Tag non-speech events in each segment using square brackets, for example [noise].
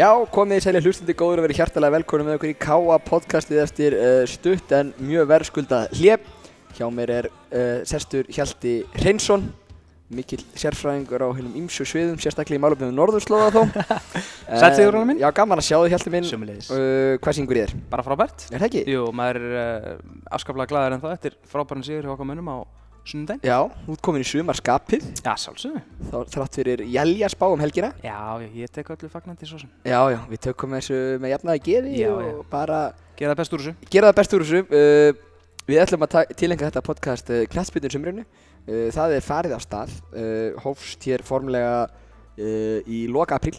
Já, komið í sæli hlustandi góður og verið hjartalega velkona með okkur í K.A. podcastið eftir uh, stutt en mjög verðskulda hljep. Hjá mér er uh, sestur Hjalti Hreinsson, mikill sérfræðingur á heilum ymsu sviðum, sérstaklega í málöfnum Norðurslóða þó. [laughs] Sæll þig, Rúnar minn. Já, gaman að sjá þig Hjalti minn. Sumulegis. Uh, hvað syngur ég þér? Bara frábært. Er það ekki? Jú, maður er afskaplega glaður en það eftir frábæran sigur hjá okkar mönnum á sunnudaginn. Já, ert komin í sumarskapið, Já, sjálfsögðu. þá þrátt fyrir jælja spá um helgina. Já, ég, ég tek öllu fagnandi svo sem. Já, já, við tökum þessu með jafnaði geði Já, og já. bara Gera það best úr þessu. gera það best úr þessu uh, Við ætlum að tilengja þetta podcast uh, knastbytun sumrinu uh, Það er farið af stað uh, Hófst hér formlega uh, í loka apríl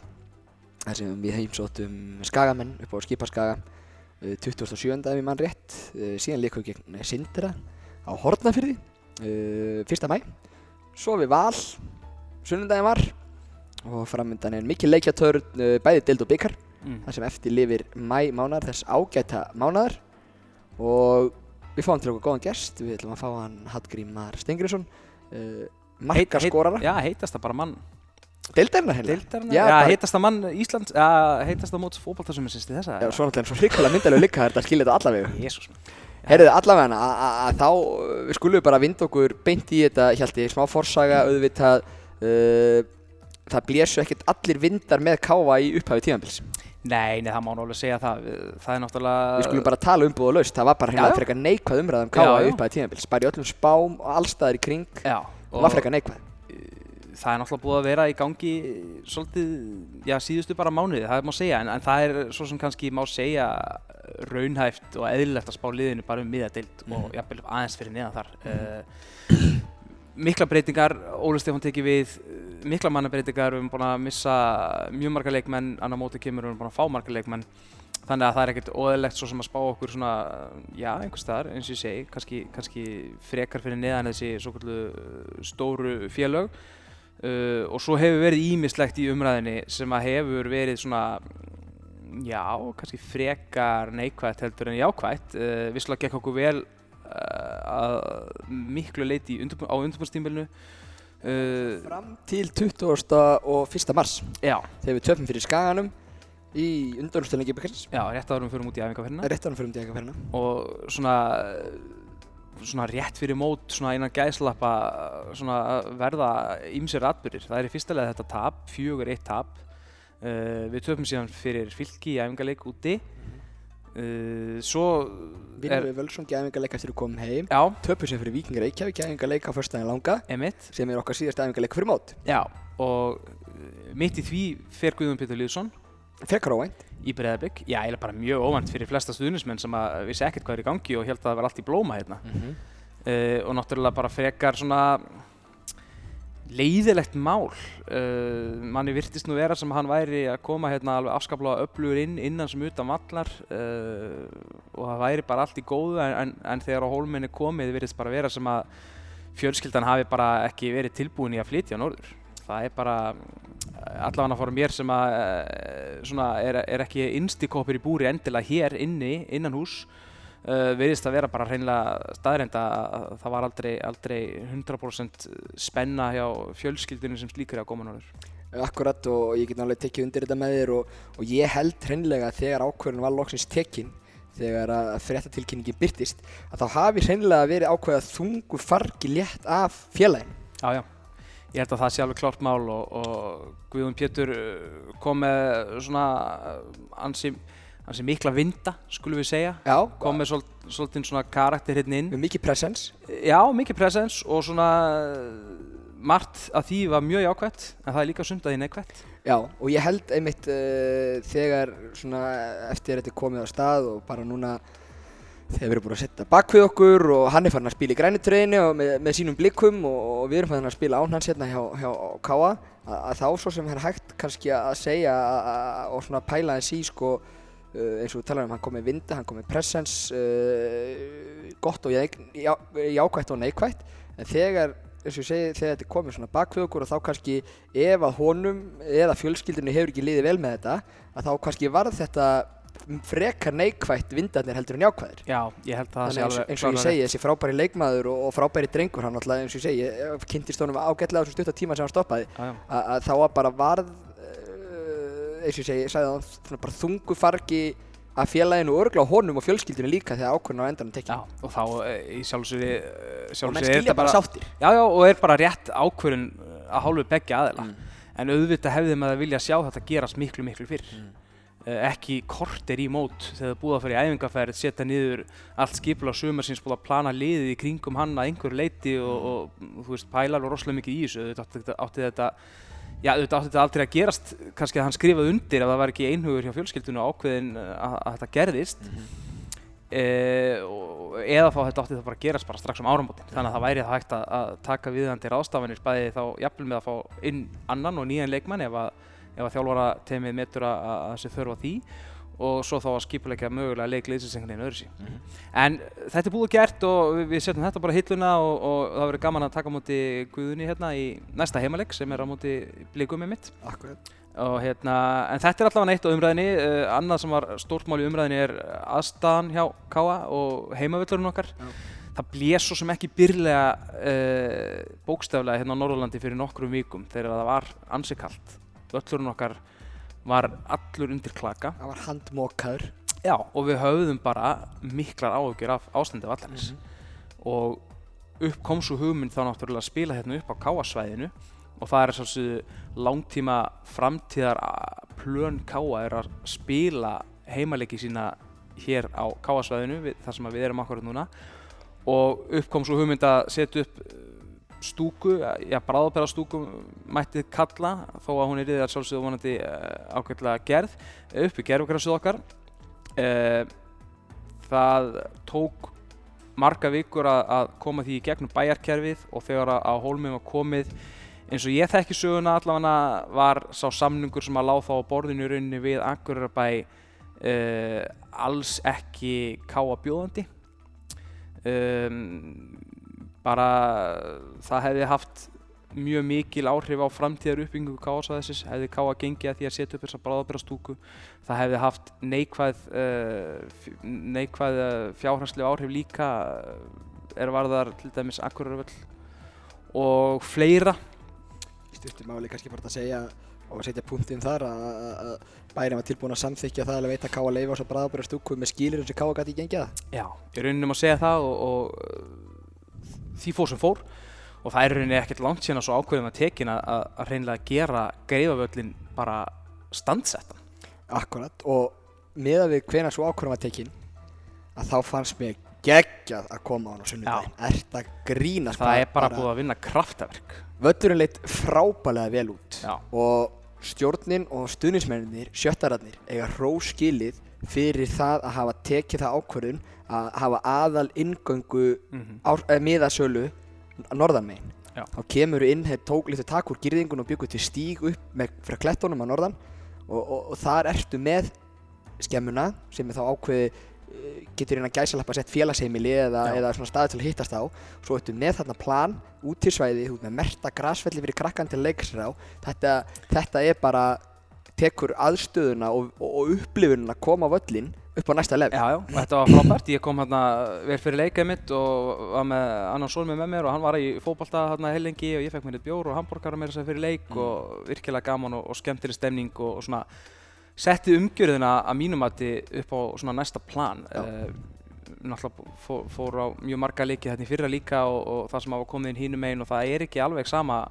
þar sem við heimsóttum Skagamenn upp á Skipaskaga uh, 27. ef ég mann rétt uh, síðan leikum við gegn Sindra á Hortnafyrði uh, 1. mæ svo við Val sunnundaginn var og framöndan er mikil leikjatörn uh, bæði deild og byggar Mm. þar sem eftir lifir mæ mánar þess ágæta mánaðar og við fáum til okkur góðan gest við ætlum að fá hann Hallgrímar Stengriðsson uh, marka skorara Já, heitast það bara mann. henni Deildarinnar? Já, Já, heitast það mann Íslands, já, heitast það móts fótballtasumisins til þessa. Já, svo náttúrulega svo hrikalega myndalega líka þetta skilja þetta allavega Jésús. Herriði allavega þá uh, við skulum bara vinda okkur beint í þetta hjalti, smá forsaga auðvitað uh, það blésu ekkert allir vindar með káfa í upphafi tímanbils Nei, nei, það má náttúrulega segja það. Það er náttúrulega... við skulum bara tala umbúð og laust, það var bara hérna já. frekar neikvæð umræðum káfa Já, í upphafi tímanbils bara í öllum spám og allstaðar í kring Já. og var frekar neikvæð. Það er náttúrulega búið að vera í gangi svolítið, já, síðustu bara mánuði, það má segja, en, en það er svo sem kannski má segja raunhæft og eðlilegt að spá liðinu bara um miðadild Mhm. og jafnvel aðeins fyrir neðan þar. Uh, mikla breytingar, Óli Stefán tekið við, eh, mikla mannabreitingar, við erum búin að missa mjög marga leikmenn, annar móti kemur við erum búin að fá marga leikmenn, þannig að það er ekkert óeðlegt svo sem að spá okkur svona, já, einhvers staðar, eins og ég segi, kannski, kannski frekar fyrir neðan þessi svo stóru félög. Uh, og svo hefur verið ímislegt í umræðinni sem að hefur verið svona já, kannski frekar neikvægt heldur en jákvægt uh, visslega gekk okkur vel uh, að miklu leiti í undirbú- á undirbúrstímbilinu uh, fram til 20. og 1. mars já, þegar við töfum fyrir skaganum í undanúrstölingi byggjast já, rétt árum fyrir út í æfingarferðina réttanum fyrir um dægaferðina og svona svona rétt fyrir mót svona innan gæðslappa svona að verða ýmsir atbyrðir það er í fyrsta lega þetta tap, fjögur eitt tap uh, við töfum síðan fyrir fylki í æfingarleik úti. Uh, svo vinnum við völsum gæfingarleik eftir að komum heim. Já, töpum sem fyrir Víking Reykjavík gæfingarleik á förstæðin langa emitt sem er okkar síðast gæfingarleik fyrir mót. Já, og uh, mitt í því fer Guðjón Pétur Lýðsson. Frekar óvænt í Breiðabygg, já, eiginlega bara mjög óvænt fyrir flesta stuðnismenn sem að vissi ekkert hvað er í gangi og held að það var allt í blóma hérna. Mhm. uh, og náttúrulega bara frekar svona leiðilegt mál. Uh, manni virtist nú vera sem hann væri að koma hérna alveg afskaplega öflugur inn innan sem utan vallar uh, og það væri bara allt í góðu en, en, þegar á hólminni komið virðist bara vera sem að fjölskyldan hafi bara ekki verið tilbúin í að flytja á norður. Það er bara allavega fór mér sem að uh, er, er ekki innstikópir í búri endilega hér inni, innan hús uh, veriðist að vera bara hreinlega staðreind að það var aldrei, aldrei 100% spenna hjá fjölskyldunum sem slíkur á gómanóður. Akkurat og ég get náttúrulega tekið undir þetta með þér og, og ég held hreinlega þegar ákvörðun var loksins tekin þegar að fréttatilkynningin byrtist að þá hafi hreinlega verið ákveð að þungu fargi létt af félagin Já, já. Ég held að það sé alveg klárt mál og, og Guðjón Pétur uh, kom með svona ansi, ansi mikla vinda, skulum við segja. Já, Kom með svol, svolítið svona karakter hérna inn. með mikið presens Já, mikið presens og svona uh, margt að því var mjög jákvætt en það er líka sumt að því neikvætt. Já, og ég held einmitt uh, þegar svona eftir þetta komið á stað og bara núna þegar við erum búin að setja bak við okkur og hann er farin að spila í grænutreyni og með, með sínum blikum og, og við erum farin að spila án hans hérna hjá, hjá Káa að, þá svo sem er hægt kannski að segja að, að, og svona pæla þess í sko uh, eins og við talaðum, hann kom með vinda, hann kom með presence uh, gott og ják, já, jákvætt og neikvætt. En þegar eins og ég segi, þegar þetta komið svona bak við okkur og þá kannski ef að honum eða fjölskyldunni hefur ekki liðið vel með þetta að þá kannski varð þetta frekar neikvætt vindarnir heldur en jákvæðir. Já, ég held að það sé alveg eins og ég segi, þessi frábæri leikmaður og, og frábæri drengur hann alltaf eins og ég segi, ég kynntist honum ágætlega á þessu stutta tíma sem hann stoppaði. Að, þá bara varð eins og ég segi, ég sagði það, svona bara þungu fargi að félaginu örgla á honum og fjölskyldinu líka þegar ákvörðin á endanum tekja. Já, og þá eh, í sjálfsögði Og menn skilja bara sáttir. Já, já, og er bara rétt ákvörðun að hálfu begge aðila. Mm. En auðvitað hefði maður vilja sjá þetta gerast miklu, miklu fyrr. Mm. Eh, ekki korter í mót þegar búið að fara í æfingarferð, setja niður allt skipula sumarsins, búið að plana liðið í kringum hann að einhverju leiti og, Mm. og, og þú veist, pælar og rosalega mikið í þessu. Auðvitað átti þetta, þetta Já, auðvitað átti þetta aldrei að gerast, kannski að hann skrifaði undir ef það var ekki einhugur hjá fjölskyldunum ákveðin að, að þetta gerðist. E, og, eða þá þetta átti það bara að gerast bara strax um áramótin. Þannig að það væri það hægt að, að taka viðandi ráðstafanir bæði þá jafnvel með að fá inn annan og nýjan leikmann ef að, að þjálfara teimið metur að, að, að þessi þörfa því og svo þá að skipuleika mögulega leik liðsins einhvern veginn öðru sí. En þetta er búið gert og við, við setjum þetta bara hilluna og, og það verður gaman að taka á móti Guðunni hérna í næsta heimaleik sem er á móti blikum með mitt. Akkurat. Og hérna, en þetta er allavega neitt á umræðinni, uh, annað sem var stórt mál í umræðinni er aðstæðan hjá Káa og heimavöllurinn okkar. Já. Það blés svo sem ekki byrlega uh, bókstaflega hérna á Norðurlandi fyrir nokkrum vikum þegar það var ansi kalt. Völlurinn okkar var allur undir klaka. Það var handmókaður. Já, og við höfðum bara miklar áhugjur af ástandi vallarins og upp kom svo hugmynd þá náttúrulega að spila hérna upp á káasvæðinu og það er svolítið langtíma framtíðar plön káa er að spila heimaleiki sína hér á káasvæðinu þar sem við erum akkurat núna og upp kom svo hugmynd að setja upp stúku, já bráðbæra stúku mætti kalla þó að hún er yfir sjálfsögðu vonandi uh, ákveðlega gerð upp í gerfugrassuð okkar. Uh, það tók marga vikur að, að koma því í gegnum bæjarkerfið og þegar að, að hólmið var komið eins og ég þekki söguna allavega var sá samningur sem að láð þá á borðinu í rauninni við Akureyrbæ uh, alls ekki káa bjóðandi. Um, bara það hefði haft mjög mikil áhrif á framtíðar uppbyggingu káasvæðisins hefði káa gengið að því að setja upp þessa bráðabyrastúku það hefði haft neikvæð uh, neikvæð uh, fjárhanslega áhrif líka uh, er varðar til dæmis Akureyravöll og fleira. Í stuttum máli kannski bara að segja og setja punktinn þar að, að, að bærin var tilbúin að samþykja það að veita káa leifa og svo bráðabæra stúku með skýlir sem káa gæti í gengið það. Já, í rauninni má segja það og, og því fór sem fór og það er rauninni ekkert langt síðan að svo ákveðum að tekin að, að, að reynilega gera greifavöllin bara standsettan. Akkurat og meða við hvena svo ákvörðum var tekin að þá fannst mér geggjað að koma á hann á sunnudaginn. Ert að grínast Það er bara búið að vinna kraftaverk. Völlurinn leitt frábælega vel út Já. og stjórnin og stuðnismennir, sjöttararnir, eiga hrós skilið fyrir það að hafa tekið það ákvörðun að hafa aðal inngöngu Mm mm miðasölu norðanmegin. Já. Þá kemur inn, þeir tók litið takk úr girðingun og byggur til stíg upp með, frá klettunum á norðan. Og, og, og þar ertu með skemmuna sem er þá ákveði eh, getur að gæsalappa sett félagsheimili eða, eða svona staði til að hittast á. Svo ertu með þarna plan út til svæði þú ert með merta grasfelli fyrir krakkan til að leika sér á. Þetta, þetta er bara tekur aðstöðuna og, og, og upplifununa að koma á völlin upp á næsta level Já, já, og þetta var frábært. Ég kom hérna vel fyrir leikaði mitt og var með annan son með mér og hann var í fótbolta hérna heilengi og ég fekk mér eitt bjór og hambúrgara með þess að fyrir leik og virkilega gaman og, og skemmtileg stemning og, og svona setti umgjörðina að mínum mati upp á svona næsta plan. Uh, náttúrulega fór, fór á mjög marga leiki þetta í fyrra líka og, og það sem hafa komið inn hínum megin og það er ekki alveg sama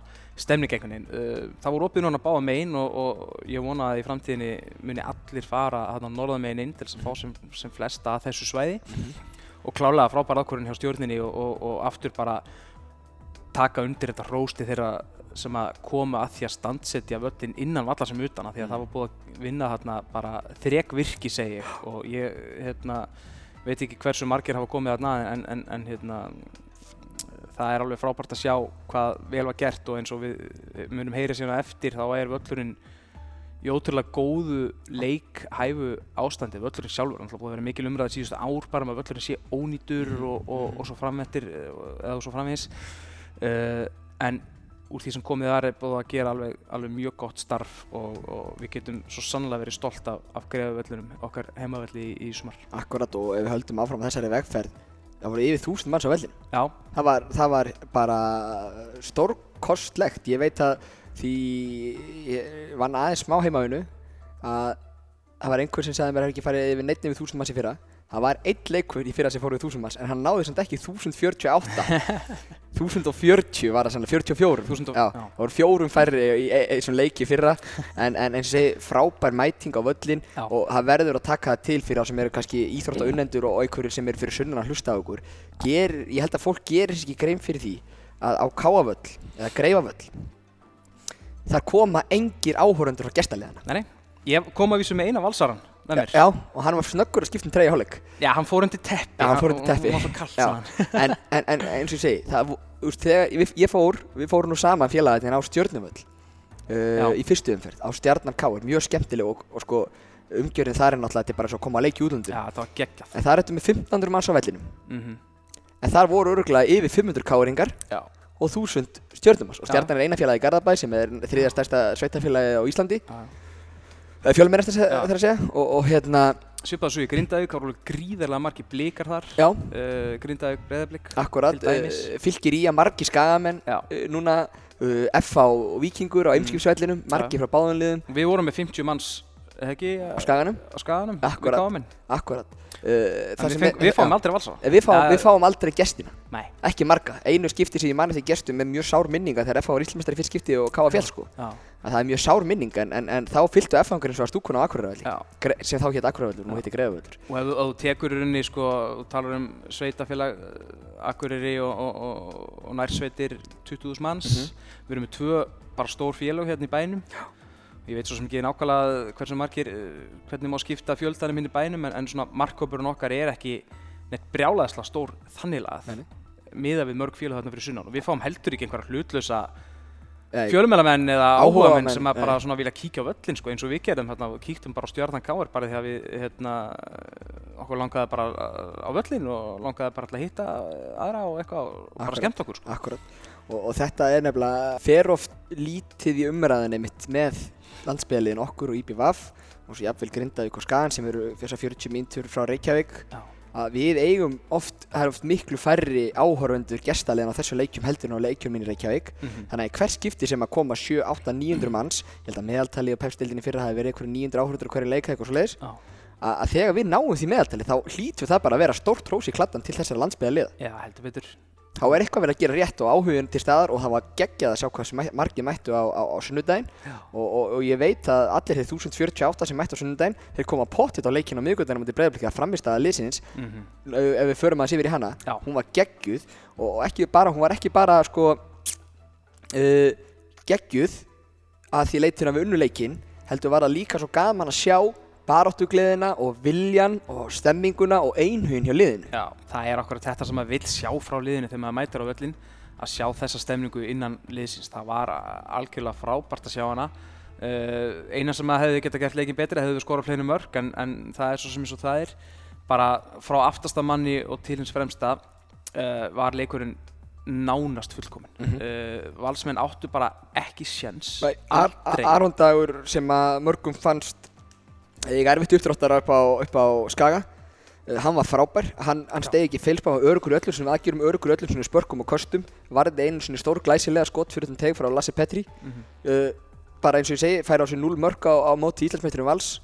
stemning einhvern veginn. Uh, það voru opið núna báða megin og, og ég vona að í framtíðinni muni allir fara þarna norðan megin inn til þess að fá sem, sem flesta að þessu svæði. Og klálega frábær ákvörðin hjá stjórninni og, og, og aftur bara taka undir þetta rósti þeirra sem að koma að því að standsetja völlin innan vallar sem utan að því að það var búið að vinna þarna bara þrek virki segi og ég hérna, veit ekki hversu margir hafa komið þarna en, en, en hérna, það er alveg frábært að sjá hvað vel var gert og eins og við munum heyra síðan eftir þá er völlurinn í ótrúlega góðu leikhæfu ástandi. Völlurinn sjálfur, þannig að búið að vera mikil umræði síðustu ár bara með að völlurinn sé ónýtur og, og, og svo frammettir eða svo framvegis. Uh, en úr því sem komið þar er búið að gera alveg, alveg mjög gott starf og, og við getum svo sannlega verið stolt af, af greiðavöllunum okkar heimavelli í, í sumar. Akkurat og ef við höldum áfram þessari vegferð það voru yfir þúsund manns á vellin Já, það var, það var bara stórkostlegt. Ég veit að því ég vann aðeins smá heimavinu að það var einhver sem sagði mér að það ekki farið yfir neitt yfir 1000 manns í fyrra það var einn leikur í fyrra sem fór við 1000 manns en hann náði samt ekki 1048 1040 [laughs] var það sannlega 44 1000 og- já, já. það voru fjórum færri í e- e- svona leiki í fyrra en, en eins og segi frábær mæting á völlin Já. og það verður að taka það til fyrir þá sem eru kannski íþrótta unnendur og einhverjir sem eru fyrir sunnan að hlusta á okkur. Ger, ég held að fólk gerir sér ekki grein fyrir því að á káavöll eða greifavöll þar koma engir áhórandur frá gestaliðana Nei, nei, ég kom að vísu með eina valsaran með mér. Já, og hann var snöggur að skipta um treyja hálfleik Já, hann fór undir teppi. Já, hann fór undir teppi. Hann var svo kallt, hann. en, en, en eins og ég segi það, úst, þegar ég, ég fór, við fórum nú saman félagaðin á Stjörnumöll Já. uh, í fyrstu umferð á Stjarnan K er mjög skemmtileg og, og sko umgjörðin þar er náttúrulega þetta er bara svo að koma að leiki útlöndum Já, það var geggjað. en það er þetta með 1500 manns á vellinum Mm en þar voru örgulega yfir 500 káringar Já. og 1000 stjörnumanns og Já. Stjarnan er eina félagi í Garðabæ sem er þriðja stærsta sveitafélagi á Íslandi Já. Fjölmennast Já. þar að segja og, og hérna, Svipaði svo í Grindavík, það voru gríðarlega margir blikar þar. já, Uh, Grindavík, Til dæmis. uh, fylgir í að margi skagamenn Já. uh, núna FH og Víkingur á Eimskipsvellinum, margi frá báðanliðum Við vorum með 50 manns, ekki, á Skaganum, á skaganum. Akkurat. Við uh, En það við, sem feng, er- við fáum já. aldrei valsara. En við fáum, Ja, við fáum aldrei gestina, Nei. ekki marga einu skipti sem ég mani því gestum með mjög sár minninga þegar FH var Íslandsmeistari fyrst skipti og K.A. Fjall sko Já. að það er mjög sár minning en, en, en þá fylgdu F-fangur eins og að stúkuna á Akureyravelli Já. Sem þá hétt Akureyravöllur, nú Já. heitir Greifavöllur Og ef þú- tekur rauninni, sko, þú talar um sveitafélag, uh, Akureyri og, og, og, og nærsveitir 20.000 manns. Við erum með tvö bara stór félag hérna í bænum. Ég veit svo sem ekki nákvæmlega hversu margir, uh, hvernig má skipta fjöldanum hinn í bænum, en, en svona markkópurinn okkar er ekki neitt brjálæðislega stór þannig Nei, lagað. nei. Miða við mörg félag þarna fyrir sunnan og við fáum heldur ekki einhverja hlutlösa fjölmjölamenn eða Áhugamenn, sem að bara svona vilja kíkja á völlin sko, eins og við gerðum hérna, og kíktum bara á stjórnan káar bara því að við hérna, okkur langaði bara á völlin og langaði bara að hitta aðra og eitthvað og bara skemmt okkur sko. Akkurat og, og þetta er nefnilega fer oft lítið í umræðinni mitt með landsbyðaliðin okkur og IBVF og svo jafnvel Grindavík og Skagan sem eru þessar 40 mínútur frá Reykjavík Já. að við eigum oft, það er oft miklu færri áhorfendur gestaliðin á þessu leikjum heldur en á leikjum mín í Reykjavík Mhm. þannig að í hver skipti sem að koma 7, 8, 900 manns ég held að meðaltali og pepstildinni fyrir hafi verið einhverju 900 áhorfendur hverju leika eitthvað svo leiðis Já. að, að þegar við náum því meðaltali þá hlýtur það bara að vera stórt hrós í kladdan til þessara landsbyðaliða Já, heldur betur þá er eitthvað verið að gera rétt og áhugin til staðar og það var geggjað að sjá hvað margir mættu á, á, á sunnudaginn. Og, og, og ég veit að allir þeir 1048 sem mættu á sunnudaginn þeir koma pottitt á leikinn á miðgöldunum út í breyðabliki að framist aða liðsins. Mm ef ef við förum aðeins yfir í hana. Já. hún var geggjuð og, ekki bara, hún var ekki bara sko uh, geggjuð að því leitur að við unnu leikinn heldur var það líka svo gaman að sjá baráttugliðina og viljan og stemminguna og einhugin hjá liðinu. Já, það er okkur þetta sem maður vill sjá frá liðinu þegar maður mætir á völlin að sjá þessa stemningu innan liðsins. Það var algjörlega frábært að sjá hana. Uh, eina sem maður hefði geta gert leikin betri hefði skorað fleinu mörg en, en það er svo sem eins og það er. Bara frá aftasta manni og til hins fremsta uh, var leikurinn nánast fullkominn. Mhm. uh, valsmenn áttu bara ekki sjens Nei, Ar aldrei. Aron Dagur sem að mörgum fannst ég erfitt uppdráttara upp á, upp á Skaga. Uh, hann var frábær, hann, hann stegi ekki feilspá á örugur öllum sem aðgjörum örugur öllum sem spörkum og kostum varði einu svona stór glæsilega skot fyrir þann teg frá Lasse Petri. Mhm. uh, bara eins og ég segi, færi á sig 0 mörg á, á móti Íslandsmeiturum vals.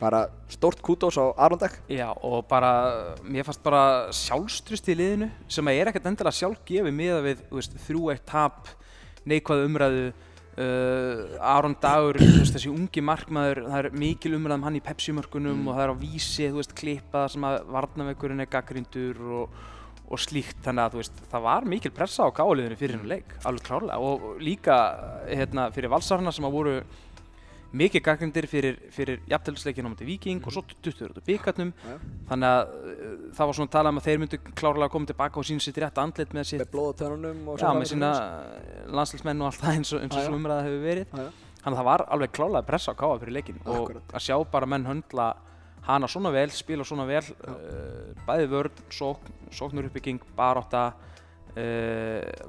Bara stórt kútós á Aron Dag Já, og bara, mér fannst bara sjálfstrust í liðinu sem að er ekkert endilega sjálfgefi miða við, þú veist, þrjú eitt tap, neikvæð umræðu, uh, Aron Dagur, veist, þessi ungi markmaður, það er mikil umræð um hann í Pepsi-mörkunum og það er á vísi, þú veist, klippað sem að varnaveikurinn er gaggrindur og, og slíkt, þannig að, þú veist, það var mikil pressa á gáliðinu fyrir hennu leik, alveg klárlega, og líka, hérna, fyrir valsarna sem að voru mikið gaggrindir fyrir, fyrir jafntefnisleikin á móti Viking og svo 20 út á byggarnum Já. þannig að uh, það var svona talað um að þeir myndu klárlega koma tilbaka og sína sitt rétt andlit með sitt með blóð á tönunum og já, svona með sína landslismenn og allt það eins og, eins og já. svo umræða hefur verið þannig að það var alveg klárlega pressa á káa fyrir leikin og Akkúrat. að sjá bara menn höndla hana svona vel, spila svona vel uh, bæði vörn, sókn, sóknur uppbygging baróta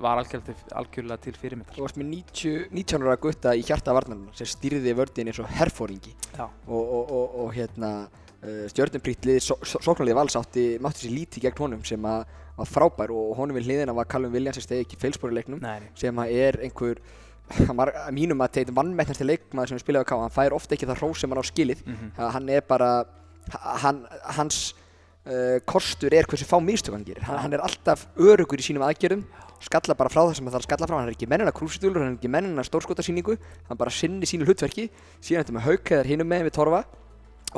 var algjörlega til, fyrirmyndar. Þú varst með 90, 19 ára gutta í hjarta varnarnar sem stýrði vördin eins og herfóringi og, og, og, og hérna uh, stjórnumprýtt liðið, so, so, sóknarliðið vals átti, mátti sér lítið gegn honum sem að var frábær og honum við hliðina var Callum Williams sem stegi ekki feilspor í leiknum Nei, nei. sem að er einhver var að mínum að þetta vannmettnasti leikmaður sem við spilaði á K hann fær ofta ekki það hrós sem hann á skilið. Mm hann er bara hann, hans uh, kostur er hversu fá mistök hann gerir. Hann, hann er alltaf örugur í sínum aðgerðum skalla bara frá það sem hann þarf að skalla frá. Hann er ekki mennina krúsitúlur, hann er ekki mennina stórskotasýningu. Hann bara sinni sínu hlutverki. Síðan þetta með haukæðar hinum með við Torfa.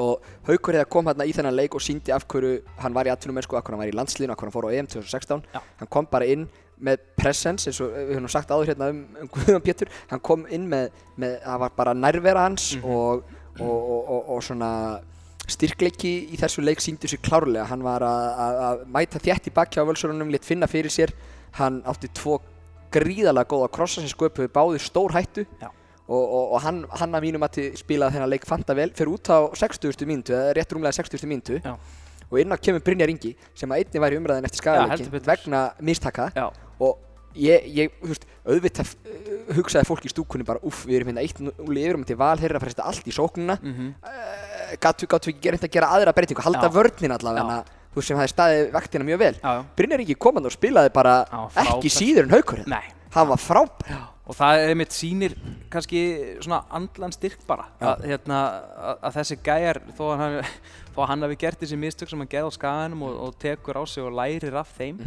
Og Haukur hefði kom hérna í þennan leik og síndi af hverju hann var í atvinnum mennsku, af hverju hann var í landslíðinu, af hverju hann fór á EM 2016 Já. hann kom bara inn með presence eins og við höfum sagt áður hérna um, um Guðjón Pétur. Hann kom inn með, með það var bara nærvera hans Mhm. og, og, og, og, og svona styrkleiki í þessu leik síndi sér klárlega hann var að, mæta þétt í bakki á völsurunum, lit finna fyrir sér hann átti tvo gríðalega góða krossa sem sköpuði báði stór hættu og, og, og hann, hann að mínum að spilaði þennan leik fanta vel fyrir út á 60. mínútu eða rétt rúmlega 60. mínútu Já. og inn á kemur Brynjar Ingi sem að einni var í umræðin eftir betur. vegna mistaka Já, og ég, ég þú veist, auðvitað uh, hugsaði fólk í stúkunni bara uff, við erum hérna eitt núli yfir um til val þeirra setja allt í sóknuna mhm, uh, ekki gera, að gera aðra breytingu? Halda Já. vörnin allavega þú veist sem hafi staðið vaktina mjög vel. Já, já, Brynjar Ingi komand og spilaði bara ekki síður en haukur hérna nei. Hann var frábær og það er mitt sýnir kannski svona andlan styrk bara að, hérna, að, að þessi gæjar þó að hann, [laughs] hann hafi gert þessi mistök sem hann gerði á skaganum og, og tekur á sig og lærir af þeim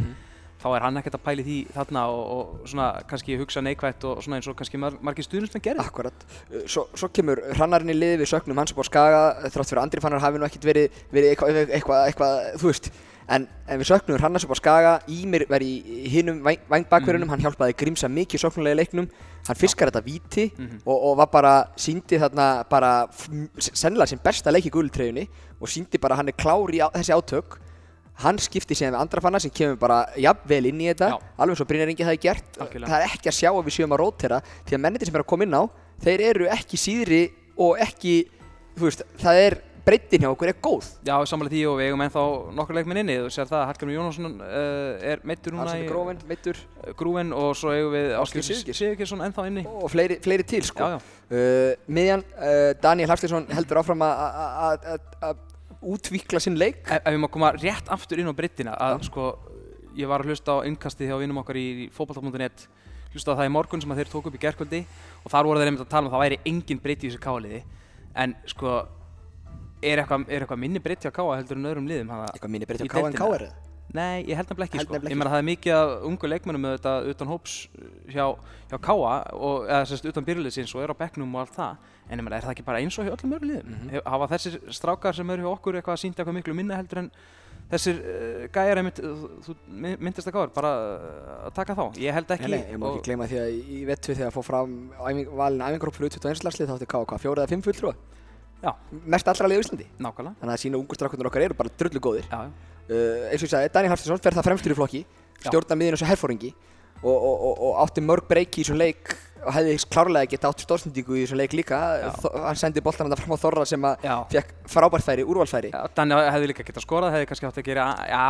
þá er hann ekkert að pæli því þarna og, og svona kannski hugsa neikvætt og svona eins og kannski mar margir stuðnismenn gerði Akkurat, svo, svo kemur hrannarinn í liði við sögnum hans upp á Skaga þrátt fyrir Andri Fannar hafi nú ekkert verið, verið eitthvað, eitthvað, eitthvað, þú veist. En, en við sögnum hrannars upp á Skaga Ímir var í hinum vangbakverunum hann hjálpaði Grímsa mikið í leiknum. Hann fiskar þetta víti Mhm. og, og var bara, síndi þarna bara sennilega sem besta leik í gultreyjunni og síndi bara hann er klár í á, þessi átök hann skipti síðan við andra fannar sem kemur bara jafnvel inn í þetta Já. alveg eins og Brynjar Ingi hafi gert Algjörlega. það er ekki að sjá að við séum að rótera því að menniti sem er að koma inn á þeir eru ekki síðri og ekki þú veist, það er breytin hjá okkur er góð Já, samanlega því og við eigum ennþá nokkur leikminn inni þú sér það að Hallgrimur Jónasson uh, er meittur núna í Grófin, meittur grúin og svo eigum við Sigurgeirs. Sigurgeirsson ennþá inni og fleiri, fleiri til sko. Já, já, Uh, miðjan, uh, Útvíkla sinn leik. Ef, ef við má koma rétt aftur inn á breyttina að sko, ég var að hlusta á innkastið hjá vinnum okkar í fótballta.net hlusta á það í morgun sem að þeir tóku upp í gerkvöldi og þar voru þeir einmitt að tala um að það væri engin breyti í þessu káliði en sko er eitthvað, er eitthvað minni breyti á káa heldur en öðrum liðum hafa, eitthvað minni breytin Í á KN deildinni. KR Nei, ég held nefnilega ekki sko. Ég meina það er mikið af ungu leikmennum með þetta utan hóps hjá, hjá káa og, eða sérst utan byrjuliðsins og er á bekknum og allt það. En ég meina er það ekki bara eins og hjá öllum öðrum liðum? Mm hafa þessir strákar sem eru hjá okkur eitthvað að sýnda eitthvað miklu minna heldur en þessir uh, gæjar einmitt, þú þú my- myndist að gáður bara að taka þá, ég held ekki Nei, nei, ég má og- ekki gleyma því að í vettu þegar fór fram valin æfingaróp fyrir 21 landslið þá átti KK hvað, fjóra eða fimm fulltrúa Já. mest allra liða á Íslandi. Nákvæmlega. Þannig að sína ungur strákundur okkar eru bara drullu góðir. Já, já. uh, eins og ég sagði, Daniel Hafsteinsson fer það fremstur í flokki stjórna miðin og herfóringi og, og, og, og átti mörg breyki í þessum leik og hefði klárlega gett átt stórsendingu í þessum leik líka. Hann sendi boltan hann fram á Þorra sem að fekk frábært færi, úrvalfæri Danni hefði líka gett að skora, hefði kannski átt að gera já,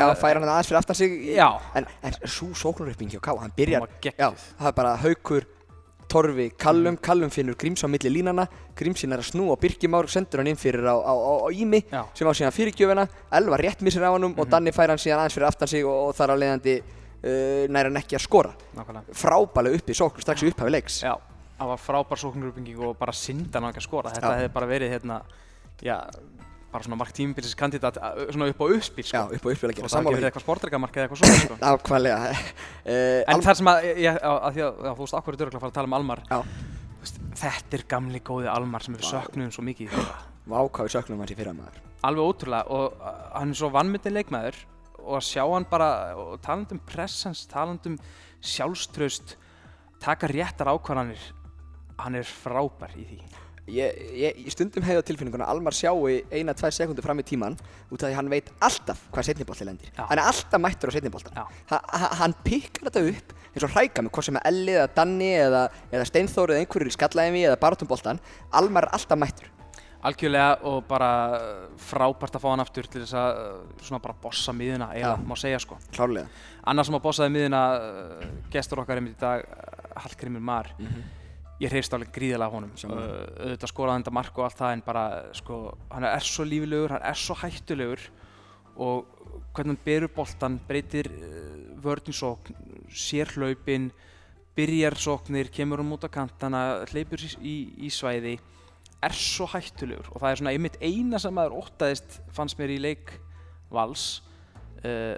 Já, færa hann aðeins fyrir aftan sig. Í- Já. En, en svo sóknaröpping hjá Ká, hann byrjar það er bara Haukur, Torfi, Kallum Kallum finnur Gríms á milli línana Grímsinn er að snúa á Birkimár, sendur hann inn fyrir á, á, á, á Ími Já. sem á síðan fyrirgjöfina. Elva rétt missir á hannum og Danni fær hann síðan aðeins fyrir aftan sig og, og þar á leiðandi uh, nær hann ekki að skora. Nákvæmlega. Frábælega uppi sókn strax í upphafi leiks. Já, það var frábær sóknarúpinging og bara syndan hann ekki að skora. Þetta hefði bara verið hérna, já, bara svona mark tímabilsis kandidat svona upp á uppspil, Já, sko. upp á uppspil að Og gera það hefði sammála verið því. eitthvað sportreikamark eða eitthvað svona, sko. [coughs] Nákvæmlega uh, En þar sem að, ég, að, að því að, já, þú veist, akkur er dörglega að fara að tala um Almar. Já. Veist, þetta er gamli góði Almar sem við söknum svo mikið í þeirra. Vákáði söknum hans í fyrra maður Alveg ótrúlega og hann er svo vannmyndin leikmaður og að sjá hann bara, og talandi um pressans, talandi um sjálfströst, taka réttar ákvarðanir, hann er frábær í því. Ég, ég, ég stundum hefði á tilfinninguna að Almar sjáu eina, tvær sekundur fram í tíman út af því hann veit alltaf hvað setnibolti lendir. Já. hann er alltaf mættur á setniboltan ha, ha, hann pikkar þetta upp eins og hræka með hvort sem er Elli eða Danni eða, eða Steinþór eða einhverjur í skallaðinvi eða barátumboltan Almar er alltaf mættur. Algjörlega og bara frábært að fá hann aftur til þess að uh, svona bara bossa miðuna, Já. má segja sko. klárlega. Annar sem að bossaði miðuna, uh, gestur okkar einmitt í dag, uh, Hallgrímur Mar, ég hreifst alveg gríðilega af honum. Auðvitað skoraði þetta mark og allt það en bara, sko, hann er svo lífilegur, hann er svo hættulegur og hvernig hann berur boltan, breytir vörninsókn, sér hlaupin, byrjar sóknir, kemur um út á kantana, hleypur í, í, í svæði, er svo hættulegur og það er svona einmitt eina sem maður óttaðist fannst mér í leik vals uh,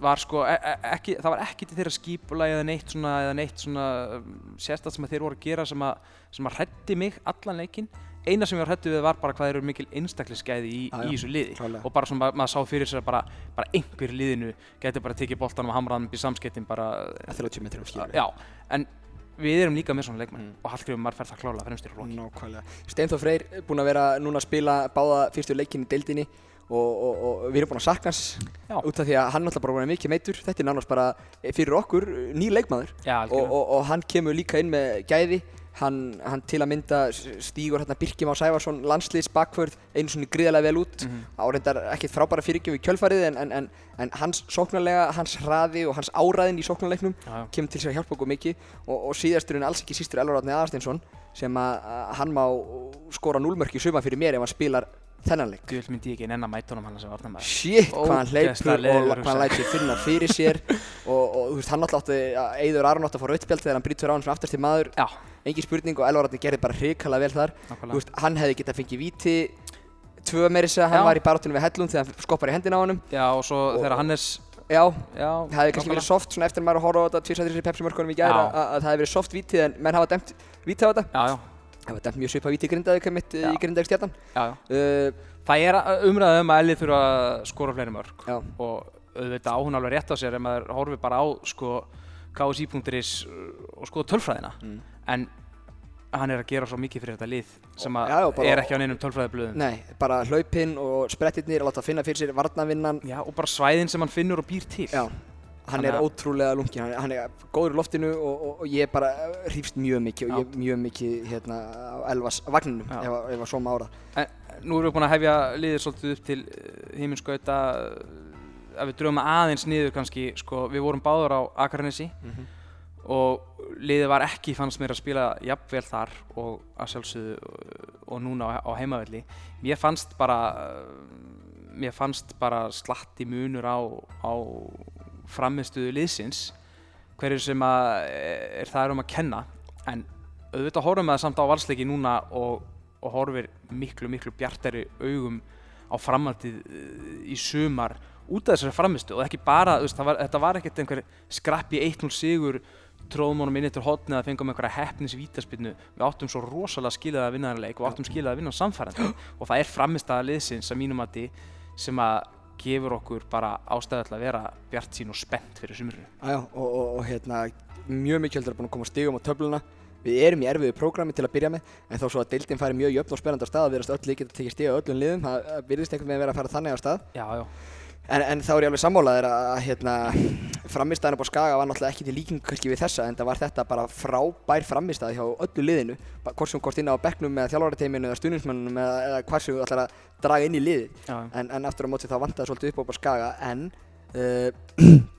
var sko e e ekki, það var ekki til þeirra skípulega eða neitt svona, eða neitt svona um, sérstætt sem að þeir voru að gera sem að, sem að hrætti mig allan leikinn eina sem ég var hrættu við var bara hvað þeir eru mikil einstaklisgæði í, í þessu liði klálega. og bara svona ma- maður sá fyrir sér að bara, bara einhver liðinu getur bara tekið boltanum og hamraðan upp í samskiptin bara, að 30 metrum skilur já, en við erum líka með svona leikmenn Mm. og Hallgrímur Marr fer það klálega fremstir í flokki Nákvæmlega. Steinþór Freyr búinn að vera núna að spila báða fyrstu leikin í deildinni og, og, og við erum búinn að sakna hans út af því að hann náttúrulega bara að mikið meitur. Þetta er nánast bara eh, fyrir okkur ný leikmaður. Já, og, og, og hann kemur líka inn með gæði. Hann, hann til að mynda stígur hérna Birkjum á Sævarsson landsliðs bakvörð einu svona gríðarlega vel út. Mhm. áreindar ekkert frábæra fyrirgjöf í kjölfarið en, en, en, en hans sóknarlega, hans hraði og hans áræðin í sóknarleiknum kemur til sér að hjálpa okkur mikið. Og, og síðasturinn alls ekki sístur Elvar Árni Aðarsteinsson sem að, að hann má skora núlmörk í suma fyrir mér ef hann spilar þennan leik. Guð myndi ég ekki nenn að mæta honum hann sem varnamæður Shit, hvað hann hleypur og hvað hann lætur finna fyrir sér. [laughs] Og, og þú veist, hann alltaf átti að Eiður Aron átti að fá rautspjald þegar hann brýtur á hann sem aftast til maður. Já, engin spurning og Elvar Árni gerði bara hrikalega vel þar. Þú veist, hann hefði getað fengið víti tvö meiri segja, hann var í barátunum við Hellund þegar hann skoppar í hendina á honum. Já, og svo Og- þegar Hannes Já, Já, það hefði kannski verið soft eftir að maður að horfa á þetta tvisað þessari pepsimörkunum í gæra að, að það hefði verið soft vítið en menn hafa dæmt vítið á þetta. Já, já, var dæmt mjög svipað vítið grindaði mitt Já. í grindaði stjarnan uh, Það er umræðið um að Elið þurfa að skora fleiri mörg Já, og auðvitað á hún alveg rétt á sér ef maður horfir bara á sko KSI.is og skoða tölfræðina. Mm. en hann er að gera svo mikið fyrir þetta lið sem að Já, já, er ekki á neinum tölfræðiblöðum. Nei, bara hlaupinn og sprettirnir að láta finna fyrir sér varnavinnan Já, og bara svæðin sem hann finnur og býr til. Já, hann er að- ótrúlega lungin, hann, hann er góður í loftinu og, og, og ég bara hrýfst mjög mikið og ég mjög mikið hérna á Elvas vagninum ef, að- ef að svo má ára. En nú erum við búin að hefja liðið svolítið upp til heiminskauta ef við drögum það aðeins niður kannski sko, við vorum báður á Akarnesi og liðið var ekki fannst mér að spila jafnvel þar og að sjálfsögðu og núna á, heimavelli. Mér fannst bara mér fannst bara slatti munur á, á framistuðu liðsins hverju sem að er það er um að kenna. En auðvitað horfum við það samt á valsleiki núna og, og horfir miklu miklu bjartari augum á framhaldið uh, í sumar út af þessari framistu og ekki bara, veist, var, þetta var ekkert einhver skrappi 1-0 sigur tróðum honum inn eftir hotni að fengum einhverja hefnis vítaspinnu við áttum svo rosalega skilað að vinna þennan leik og áttum skilað að vinna samfærandi. Og það er framistaða liðsins að mínum mati sem að gefur okkur bara ástæðu til að vera bjart sín og spennt fyrir sumrunu Æjá, og, og, og hérna, mjög mikilvægt er búin að koma stigum á töfluna. Við erum í erfiðu prógrami til að byrja með en þó svo að deildin færi mjög jöfn og spennandi á stað að verðast öll líka að tekja stiga á öllum liðum það virðist einhvern veginn vera að fara þannig á stað. Já, já, en, en þá er ég alveg sammálaðir að hérna, framistæðan upp á Skaga var náttúrulega ekki til líking kannski við þessa en það var þetta bara frábær framistæð hjá öllu liðinu. Hvort sem hvort inn á bekknum með þjálfarateiminu eða stuðnismannunum eða, eða hvað sem þú ætlar að draga inn í liðið. Já, en, en aftur á móti þá vantaði svolítið upp á bara skaga en uh, [clears throat]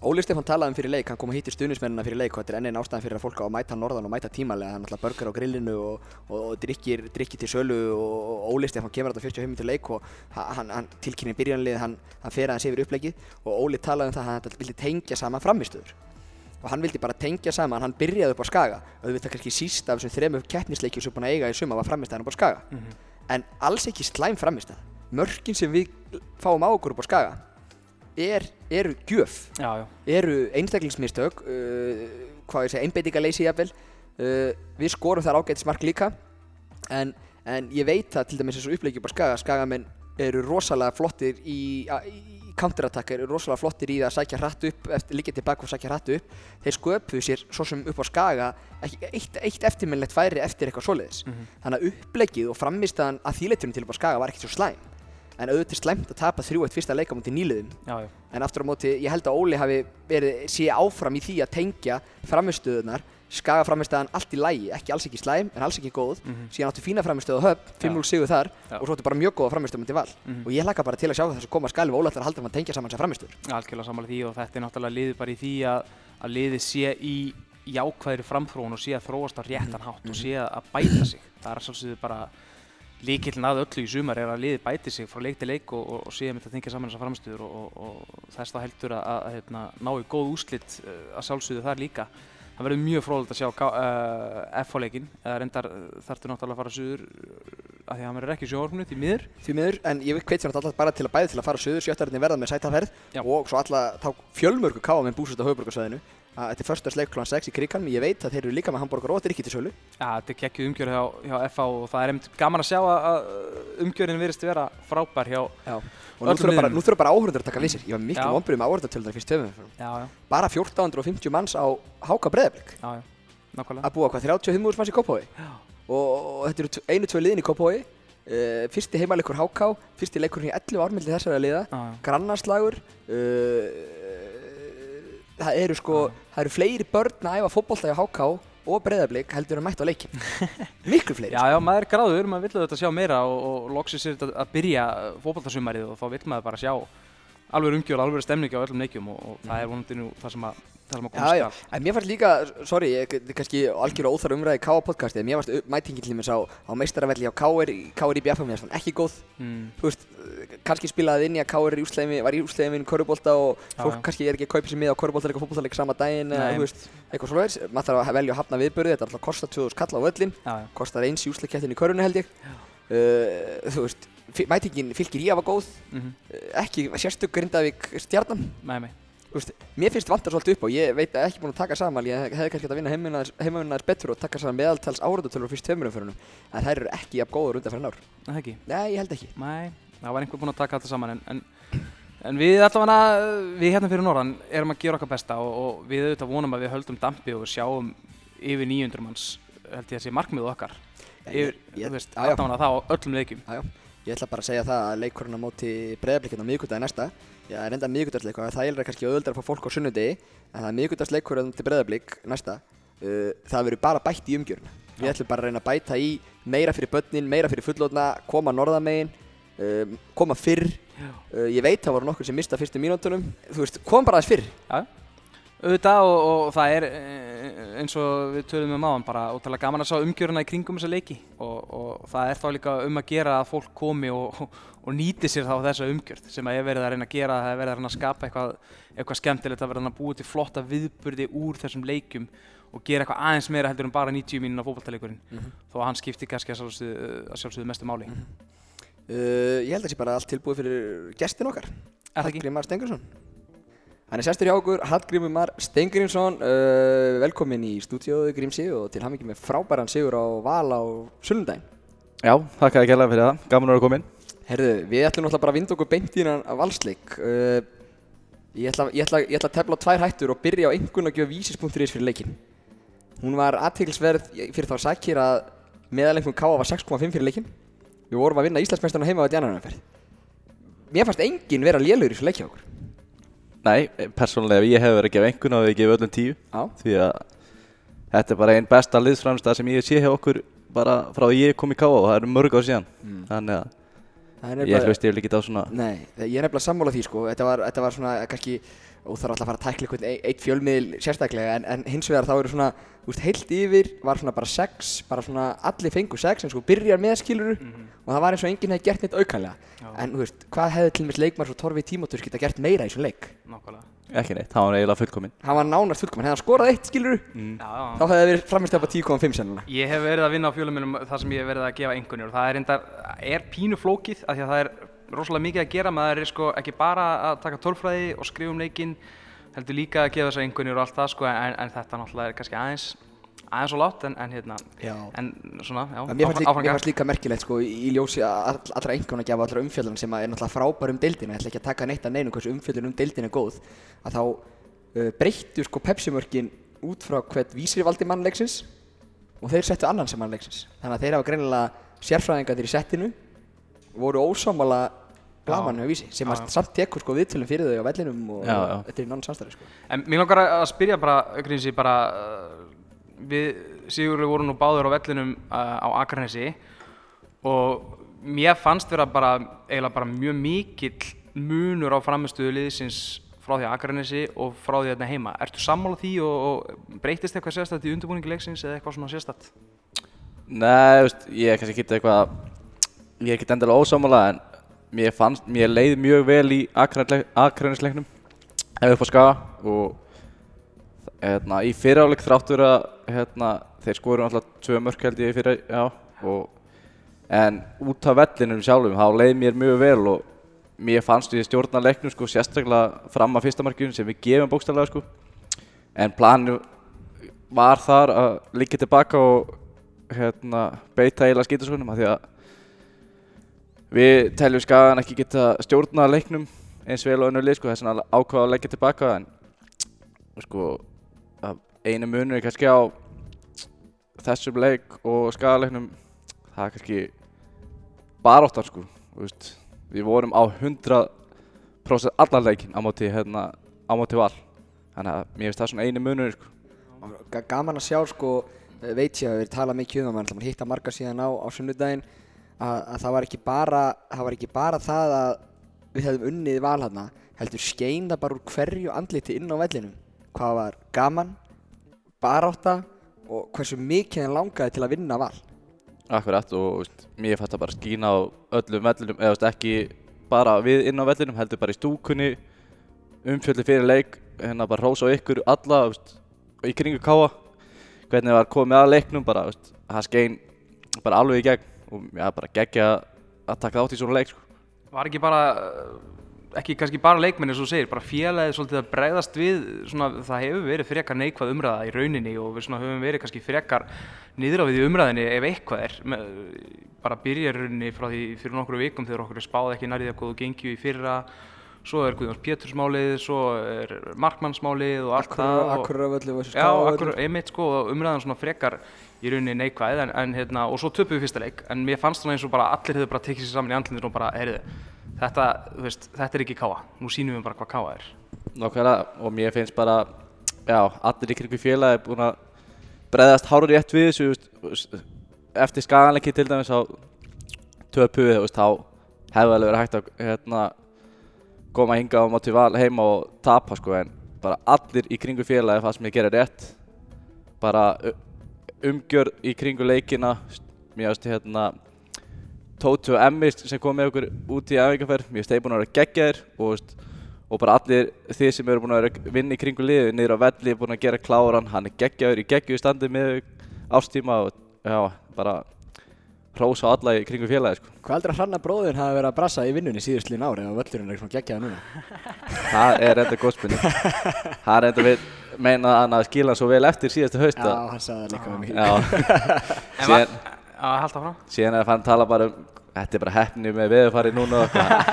Óli Stefán talaði um fyrir leik, hann kom að hitti stuðnismennina fyrir leik og þetta er enn einn ástæðan fyrir að fólk á að mæta norðan og mæta tímalega, hann alltaf burger á grillinu og, og, og drikkir, drikkir til sölu og, og Óli Stefán kemur þetta 45 minnir leik og ha- hann, hann tilkynni byrjanlið, hann, hann fer aðeins yfir upplegið og Óli talaði um það að hann vildi tengja saman framistöður og hann vildi bara tengja saman, hann byrjaði upp á skaga. Auðvitað kannski síst af þessum þremur keppnisleikjum sem búin að eiga í suma var framistæðan upp á skaga. Mhm. en alls ekki slæm framistæð mörkin sem við fáum á okkur upp á skaga er, eru gjöf. Já, já. eru einstaklingsmistök uh, hvað ég segja, einbeitingaleysi jafnvel. Uh, við skorum þar ágætis mark líka. En, en ég veit það til dæmis eins og uppleikjum á skaga. Skagamenn eru rosalega flottir í, í counterattack eru rosalega flottir í að sækja hratt upp líka tilbaka og sækja hratt upp. Þeir sköpuðu sér svo sem upp á skaga ekki, eitt, eitt eftirminnlegt færi eftir eitthvað svoleiðis. Mhm. þannig að uppleggið og frammistaðan að þýleitunum til upp á skaga var ekkert svo slæm en auðvitað slæmt að tapa 3-1 fyrsta leika mútið nýliðum já, já. en aftur á móti, ég held að Óli hafi verið, sé áfram í því að tengja framistöðunar, skaga framistöðan allt í lægi, ekki alls ekki slæm, en alls ekki góð Mhm. síðan áttu fína framistöðu höfn, 5-0 sigur þar Já. og svo áttu bara mjög góða framistöðum til val Mhm. og ég hlakka bara til að sjá það sem koma skal við Óli ætlar að halda um að tengja saman þessar framistöður algjörlega sammála því og þetta er náttúrulega liðið bara í líkillin að öllu í sumar er að liðið bæti sig frá leik til leik og, og, og að mynda að tengja saman þessar framstöður og, og, og þess þá heldur að, að, að hérna, ná í góð úslit uh, að sjálfsögðu þar líka. Það verður mjög fróðilegt að sjá uh, F-leikin, eða reyndar uh, þarftu náttúrulega að fara suður uh, af því að hann verður ekki í sjónvarpinu því miður. því miður, en ég hveit sem alltaf bara til að bæði til að fara söður sjöttarinn verða með sætaferð og svo alltaf þá fjölmörgu káa með búsust á höfuborgarsvæðinu að þetta er första sleik kl. 6 í krigan ég veit að þeir eru líka með hambúrgar og drikki til sölu Já, þetta er kekkjuð umgjörð hjá, hjá FH og það er einmitt gaman að sjá að, að umgjörðin virðist vera frábær hjá, Já. og nú þurfa bara, áhörundur að taka við sér. Ég var miklu vonbrið með áhörundartölunar fyrst töfum já, já, bara 1450 manns á Háka Breiðablík já, já, nákvæmlega. að búa hvað 35 manns í Kópói Já, og, þetta eru tv- einu tvö liðin í Kópói uh, fyrsti heimaleikur Háká fyrsti leikurinn í 11 ármildi þessara liða. Grannarslagur uh, það eru sko það eru fleiri börn að æfa fótbolta í HK og breyðablík heldur en mætt á leikin [laughs] miklu fleiri Já, já, maður er gráður, maður vill auðvitað sjá meira og, og loksins er þetta að byrja fókbaltasumarið og þá vill maður bara sjá alveg umgjörð, alveg stemningi á öllum leikjum og, og það er vonandi nú það sem að, það sem að Já, komast já, en mér fannst líka, sorry, ég kannski algjör óþar umræði í K.A. podcasti, en mér fannst mætingin til mér á, á meistaravelli á K.R. í- í BFM, mér fannst ekki góð, mm, þú veist, eh, kannski spilaði inn í að K.R. í var í úslegin minn körubólta og fólk kannski er ekki að kaupa sér miða á körubóltaleik og fótboltaleik sama daginn, Nei. þú veist, eitthvað svoleiðis, maður þarf að velja að hafna viðbörði, þetta alltaf 2000 kostar eins í úsleikettin í körunni held ég, uh, þú veist, fi- mætingin fylgir í að var góð, mhm, uh, ekki sérstök Grindavík stjarnan, með mig Veist, mér finnst vantar svolítið upp á, ég veit ekki búin að taka saman, ég hefði kannski hægt að vinna heimavinna þess betur og taka saman meðaltals áraðutölur fyrst tveimur umförunum, en þær eru ekki jafn góður undan fyrir ár. Það ekki, Nei, ég held ekki. nei, það var einhver búinn að taka þetta saman en, en, en við allavega, við hérna fyrir norðan erum að gera okkar besta og, og við auðvitað vonum að við höldum dampi og við sjáum yfir 900 manns, held ég að sé markmið okkar yfir, ég- þú veist, allavega það á öllum leikjum. Ég ætla bara að segja það að leikurinn á móti breyðarblikinn á miðvikudagi næsta, já, það er enda miðvikudagsleikur, það er kannski auðvöldar að fá fólk á sunnudegi, en það er miðvikudagsleikur á móti breyðarblik næsta, uh, það verður bara bætt í umgjöruna. Við ætlum bara að reyna að bæta í meira fyrir börnin, meira fyrir fullotna, koma norðamegin, um, koma fyrr, uh, ég veit það voru nokkur sem mista fyrstu mínútonum, þú veist, kom bara aðeins fyrr. Já, auðvitað og, og það er eh, eins og við töluðum um áðan bara ótrúlega gaman að sjá umgjöruna í kringum þessa leiki. Og, og það er þá líka um að gera að fólk komi og, og nýti sér þá þessa umgjörð sem að ég verið að reyna að gera, það er verið að reyna að skapa eitthvað, eitthvað skemmtilegt að verða að búa til flotta viðburði úr þessum leikjum og gera eitthvað aðeins meira heldur en bara 90 mínúna fótballtaleikurinn Mhm. þó að hann skipti kannski að sjálfsögðu, mestu máli. Uh, ég held að það sé bara allt tilbúið fyrir gestin okkar, Ekki? Hann er sestur hjá okkur, Hallgrímur Mar Stengurinsson, uh, velkomin í stúdíóðu Grímsi og til hamingi með frábæran sigur á Val á sunnudaginn. Já, þakka þér kærlega fyrir það, gaman að vera komin Herðu, við ætlum náttúrulega bara að vinda okkur beint í hennan valsleik. Uh, ég, ætla, ég, ætla, ég ætla að tefla á tvær hættur og byrja á einhvern að gefa vísis.is fyrir leikinn. Hún var aðtilsverð fyrir þá sakir að meðalengum K.A. var 6,5 fyrir leikinn. Við vorum að vinna Íslandsmeistarna heima á þetta annarumferð. Mér fannst enginn vera lélur í þessu leikja okkur. Nei, persónulega ég hef verið að gefa einhvern og við gefum öllum tíu Já. Því að þetta er bara einn besta liðsframstæð sem ég sé hjá okkur bara frá því ég kom í K.A. og það eru mörg á síðan Mm. Þannig að ég nefnilega- hlusti yfir ekki á svona Nei, ég er nefnilega sammála því sko, þetta var, þetta var svona kannski, og þarf alltaf að fara að tækla einhvern ein- eitt fjölmiðl sérstaklega, en, en hins vegar þá eru svona, þú veist, heilt yfir var svona bara sex, bara svona allir fengu sex, en sko byrjar með skiluru, og það var eins og enginn hefði gert neitt aukalega, Já. en þú veist, hvað hefði til og með leikmar svo Torfi Tímotur geta gert meira í svona leik? Nákvæmlega. Ekki neitt, það var eiginlega fullkomin Hann var nánast fullkomin, hefði hann skorað eitt skiluru, mm. Já, já. þá hefði það verið framist upp á 10,5 sennuna. Ég hef verið að vinna á fjöluminum þar sem ég hef verið að gefa einhvernir og það er, reyndar, er pínu flókið af því að það er rosalega mikið að gera maður er sko ekki bara að taka tölfræði og skrifa um leikinn heldur líka að gefa þessar einhvernir og allt það sko en, en þetta náttúrulega er kannski aðeins aðeins og látt en, en hérna Já. en svona, já, fannst líka, mér áfram fannst líka merkilegt sko í ljósi all, allra einhvern að gefa allra umfjöldun sem að er náttúrulega frábær um deildina, ég ætla ekki að taka neitt að neinu hversu umfjöldun um deildina er góð, að þá uh, breyttu sko Pepsi-mörkin út frá hvert vísri valdi mannleiksins og þeir settu annan sem mannleiksins. Þannig að þeir hafa greinilega sérfræðingarnir í settinu voru ósámála blamannu á vísi sem Já, að já. samt tekur sko viðtölum fyrir þau á vellinum og Já, já. þetta er í nánn samstæði sko. En mér langar að að spyrja bara, Grímsi, bara uh, við Sigurður vorum nú báður á vellinum uh, á Akranesi og mér fannst vera bara eiginlega bara mjög mikill munur á framistuðu liðsins frá því á Akranesi og frá því hérna heima. Ertu sammála því og, og breytist eitthvað sérstætt í undirbúningi leiksins eða eitthvað svona sérstætt? Nei, veist, ég er kannski ekki eitthvað Ég er ekki endilega ósámála en mér fannst, mér leið mjög vel í Akranesleiknum ef upp á skaga og hérna, í fyriráleik þráttur að hérna, þeir skoru alltaf tvö mörk held ég fyrir, já, og, en út af vellinum sjálfum, þá leið mér mjög vel og mér fannst við stjórna leiknum sko, sérstaklega fram að fyrsta markinu sem við gefum bókstallega sko, en planinu var þar að líka tilbaka og hérna, beita eiginlega skítaskonum að því að við teljum skagan ekki geta stjórna leiknum eins vel og önnur lið sko, þess að ákvaða að leggja tilbaka en sko að einu munur er kannski á þessum leik og skagaleiknum það er kannski baráttan sko veist, við vorum á 100% allan leikin á móti, hérna, á móti val. Þannig að mér finnst það svona einu munur sko. Ga- Gaman að sjá sko, veit ég að við erum talað mikið um það, mann hitta marga síðan á, á sunnudaginn að, að það var bara, það var ekki bara það að við hefðum unnið val hana, heldur skein það bara úr hverju andliti inn á vellinum. Hvað var gaman, barátta og hversu mikið hann langaði til að vinna val. Akkurat og veist, mér fannst það bara skína á öllum vellinum eða veist, ekki bara við inn á vellinum heldur bara í stúkunni umfjöldi fyrir leik hérna bara hrós á ykkur alla veist, í kringu káa hvernig var komið að leiknum bara það skein bara alveg í gegn og já, bara geggja að taka þátt í svona leik sko. Var ekki bara, uh, ekki kannski bara leikmenn eins og þú segir, bara félagið svolítið að bregðast við, svona, það hefur verið frekar neikvað umræða í rauninni og við svona höfum verið kannski frekar niður á við í umræðinni ef eitthvað er. Með, bara byrja í rauninni frá því fyrir nokkru vikum þegar okkur er spáð ekki nærið að góðu gengju í fyrra, svo er Guðjóns Pétursmálið, svo er Markmannsmálið og allt það. og- Akkur af öllu og þessu Já, akkur, einmitt sko, og umræðan svona frekar í rauninni neikvæð en, en hérna, og svo töpum við fyrsta leik en mér fannst svona eins og bara allir hefur bara tekið sér saman í andlindinu og bara, heyrðu, þetta, veist, þetta er ekki káa, nú sýnum við bara hvað káa er. Nákvæmlega og mér finnst bara já, allir í kringu félagi er búin að bregðast hárur rétt við þessu eftir skaganleiki til dæmis á töpu við, þá hefði alveg verið hægt að hérna, koma hinga á móti val heima og tapa sko en bara allir í kringu félagi það sem ég gerir rétt bara umgjörð í kringu leikina. Mér finnst hérna Tóti og Emmi sem kom með okkur út í æfingarferð, mér finnst þeir búin að vera geggjaðir og, og bara allir þið sem eru búin að vera að vinna í kringu liðið niður á velli, búin að gera kláran, hann er geggjaður í geggjuðu standi með ástíma og já, bara hrósa á alla í kringu félagi sko. Hvað heldur að hranna bróðin hafi verið að brassa í vinnunni síðust lín ári ef völlurinn er svona geggjaða núna? [laughs] Það er enda góðspunni. [laughs] Það er enda við meina að hann skila svo vel eftir síðastu haust Já, hann sagði það líka um mig. Já, [laughs] síðan, Já, held það frá. síðan er hann að tala bara um Þetta er bara hefni með veðurfari núna.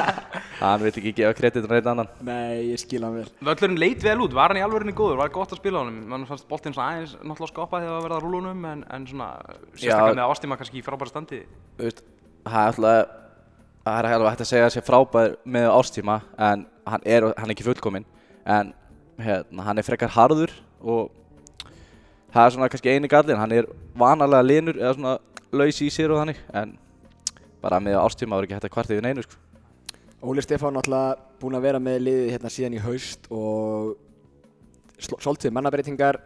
[laughs] Hann vil ekki gefa kreditun reynd annan. Nei, ég skil hann vel. Völlurinn leit vel út, var hann í alvörinni góður, var gott að spila honum, mann fannst boltinn svona aðeins náttúrulega skoppa þegar það var að rúla honum, en, en svona, sérstaklega með ástíma kannski í frábæra standi. Þú veist, það er alltaf það er alveg hægt að segja að sé frábær með ástíma en hann er, hann er ekki fullkominn en hérna, hann er frekar harður og það er svona kannski eini gallin hann er vanalega linur eða svona laus í sér og þannig en bara með ástíma var ekki hægt að kvarta yfir neinu sko. Óli Stefán náttúrulega búinn að vera með liðið hérna síðan í haust og svolítið mannabreitingar,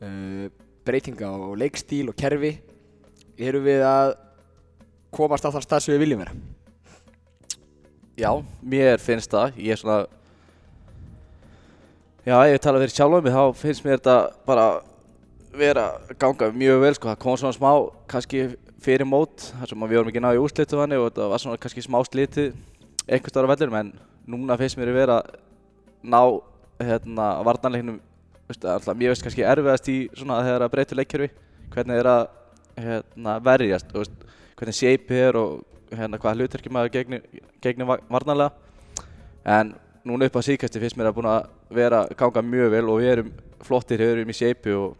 uh, breytinga á leikstíl og kerfi. Erum við að komast á þann stað sem við viljum vera? Já, mér finnst það ég er svona já, ef ég tala fyrir sjálf um mig þá finnst mér þetta bara vera að ganga mjög vel sko, það kom svona smá kannski fyrir mót þar sem við vorum ekki náðu í úrslitu þannig og þetta var svona kannski smá slitið einhvers stóra vellurum en núna finnst mér að vera ná hérna alltaf, mér veist kannski erfiðast í svona þegar að breyta leikkerfi hvernig er að hérna, verjast og veist, hvernig shape er og hérna hvað hlutverki maður gegni, gegni va- varnarlega. En núna upp á síkasti finnst mér að búin að vera ganga mjög vel og við erum flottir, við erum í shape og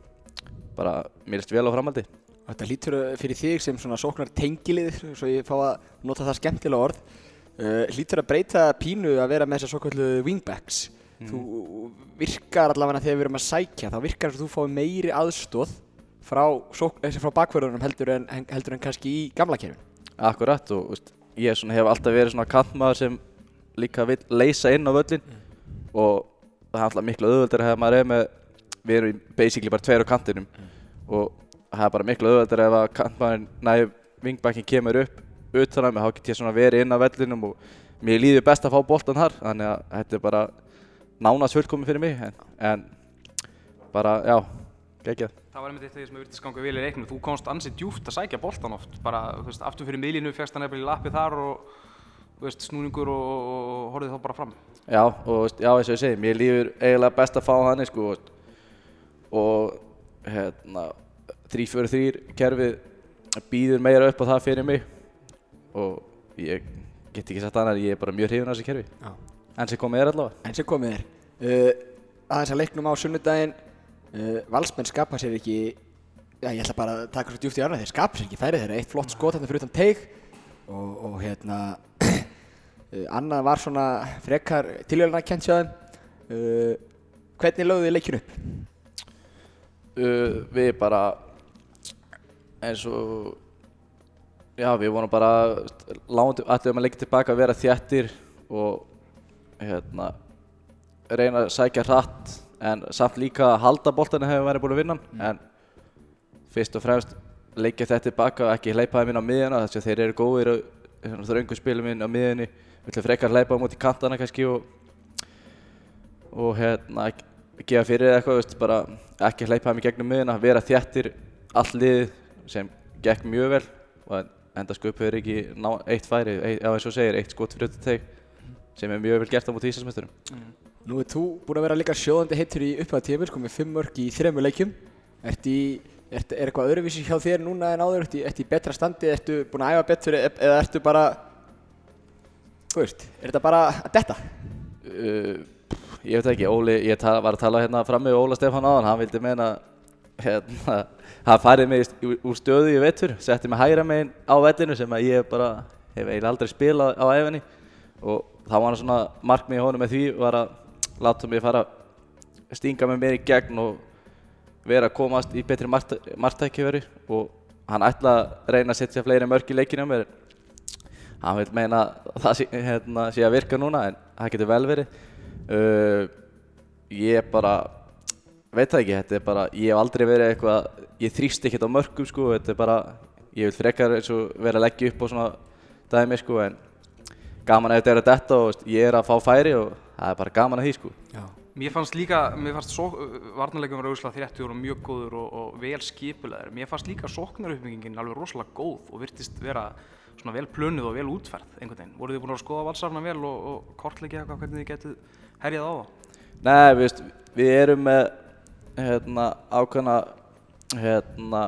bara mér erst vel á framaldi Þetta lítur uh, fyrir þig sem svona sóknar tengilið, svo ég fá að nota það skemmtilega orð, uh, lítur að breyta pínu að vera með þessar svokallu wingbacks. Þú virkar allavega þegar við erum að sækja, þá virkar þess að þú fái meiri aðstóð frá, eh, frá bakverðunum heldur heldur en kannski í gamla kerfin. Akkurat og veist, ég hef alltaf verið svona kantmaður sem líka vil leysa inn á völlin og það er alltaf miklu auðvöldar þegar maður er með við erum basically bara tveir á kantinum og það er bara miklu auðvöldar ef að kantmaðurinn næði vingbakkin kemur upp utan að mig, þá get ég svona verið inn á vellinum og mér líður best að fá boltan þar þannig að þetta er bara nánast fullkomi fyrir mig en, en bara, já, geggjað. Það var einmitt eitt af því sem við virtist ganga vel í leiknum. Þú komst ansið djúpt að sækja boltan oft. Bara, þú veist, aftur fyrir miðlínu, fegst hann eða í lappi þar og, þú veist, snúningur og, og horfið þá bara fram. Já, og já, eins og ég segi, mér lífur eiginlega best að fá hann, sko, og hérna, 3-4-3 kerfið býður meira upp á það fyrir mig og ég get ekki sagt annað, ég er bara mjög hrifun af þessu kerfi. Já. En sem komið er allavega. En sem komið er, uh, aðeins að leiknum á sunnudaginn, uh, valsmenn skapa sér ekki, já ég ætla bara að taka svo djúft í arna, þeir skapa sér ekki færið þeirra, eitt flott skot þarna fyrir utan teig og, og hérna, [coughs] uh, annað var svona frekar tilhjörna að kent sjá þeim. Uh, hvernig lögðu þið leikinu upp? Uh, við bara, eins og, já, við vorum bara, lágum, ætlum að leggja tilbaka að vera þjættir og, hérna, reyna að sækja hratt en samt líka að halda boltanum hefur verið búin að vinna. Hann en fyrst og fremst leggja þetta tilbaka og ekki hleypa þeim inn á miðjana þess að þeir eru góðir og þröngu spilum inn á miðjunni. Við ætlum frekar hleypa á móti kantana kannski og og hérna gefa fyrir eitthvað, veist, bara ekki hleypa þeim í gegnum miðjuna, vera þjættir all lið sem gekk mjög vel og enda sköpur ekki ná eitt færi, já eins og segir, eitt skot fyrir þetta teg sem er mjög vel gert á móti Íslandsmeisturum. Nú er þú búinn að vera líka sjóðandi heitur í upphæða tímur, sko með fimm mörg í þremur leikjum. Ertu í, ert, er eitthvað öðruvísi hjá þér núna en áður? Ertu, í- ertu í betra standi? Ertu búinn að æfa betur e- eða ertu bara, þú veist, er þetta bara að detta? Uh, ég veit ekki, Óli, ég var að tala hérna fram með Óla Stefán áðan, hann vildi meina hérna, hann farið mig úr- stöðu í vetur, setti mig hægra megin á vellinu sem að ég bara hef eiginlega aldrei spilað á æfinni og þá var hann svona markmið í honum með því var að láta mig fara að stinga mig meir í gegn og vera að komast í betri marktækjaveri og hann ætla að reyna að setja fleiri mörk í leikinu á mér. Hann vil meina að það sé, hérna, sé að virka núna en það getur vel verið. Uh, ég bara veit það ekki, þetta er bara ég hef aldrei verið eitthvað, ég þrýst ekkert á mörkum sko, þetta er bara, ég vil frekar eins og vera að leggja upp á svona dæmi sko, en gaman að þetta er að detta og ég er að fá færi og það er bara gaman að því sko Já. Mér fannst líka, mér fannst varnarleikum var auðvitað þréttur og mjög góður og, og vel skipulegur. Mér fannst líka sóknaruppbyggingin alveg rosalega góð og virtist vera svona vel plönuð og vel útferð einhvern veginn. Voruð þið búin að skoða valsarna vel og, og kortleikja eitthvað hvernig þið getið herjað á það? Nei, við, veist, við erum með hérna, ákveðna hérna,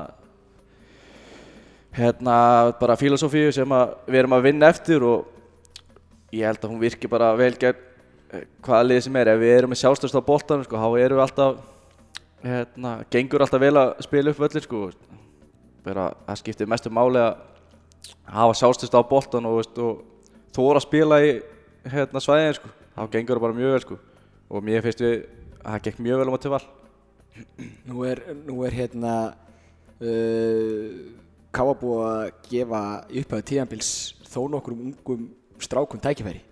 hérna, bara filosófíu sem að við erum að vinna eftir og ég held að hún virki bara vel gegn eh, hvaða lið sem er. Ef við erum með sjálfstöðst á boltanum, sko, þá erum við alltaf, hérna, gengur alltaf vel að spila upp völlin, sko. Bara, það skiptir mestu máli að hafa sjálfstöðst á boltan og, veist, og þóra að spila í hérna, svæðin, sko. Þá gengur það bara mjög vel, sko. Og mér finnst við, að það gekk mjög vel á móti val. Nú er, nú er hérna uh, Káa búið að gefa upphæðu tíðanbils þó nokkrum ungum strákum tækifæri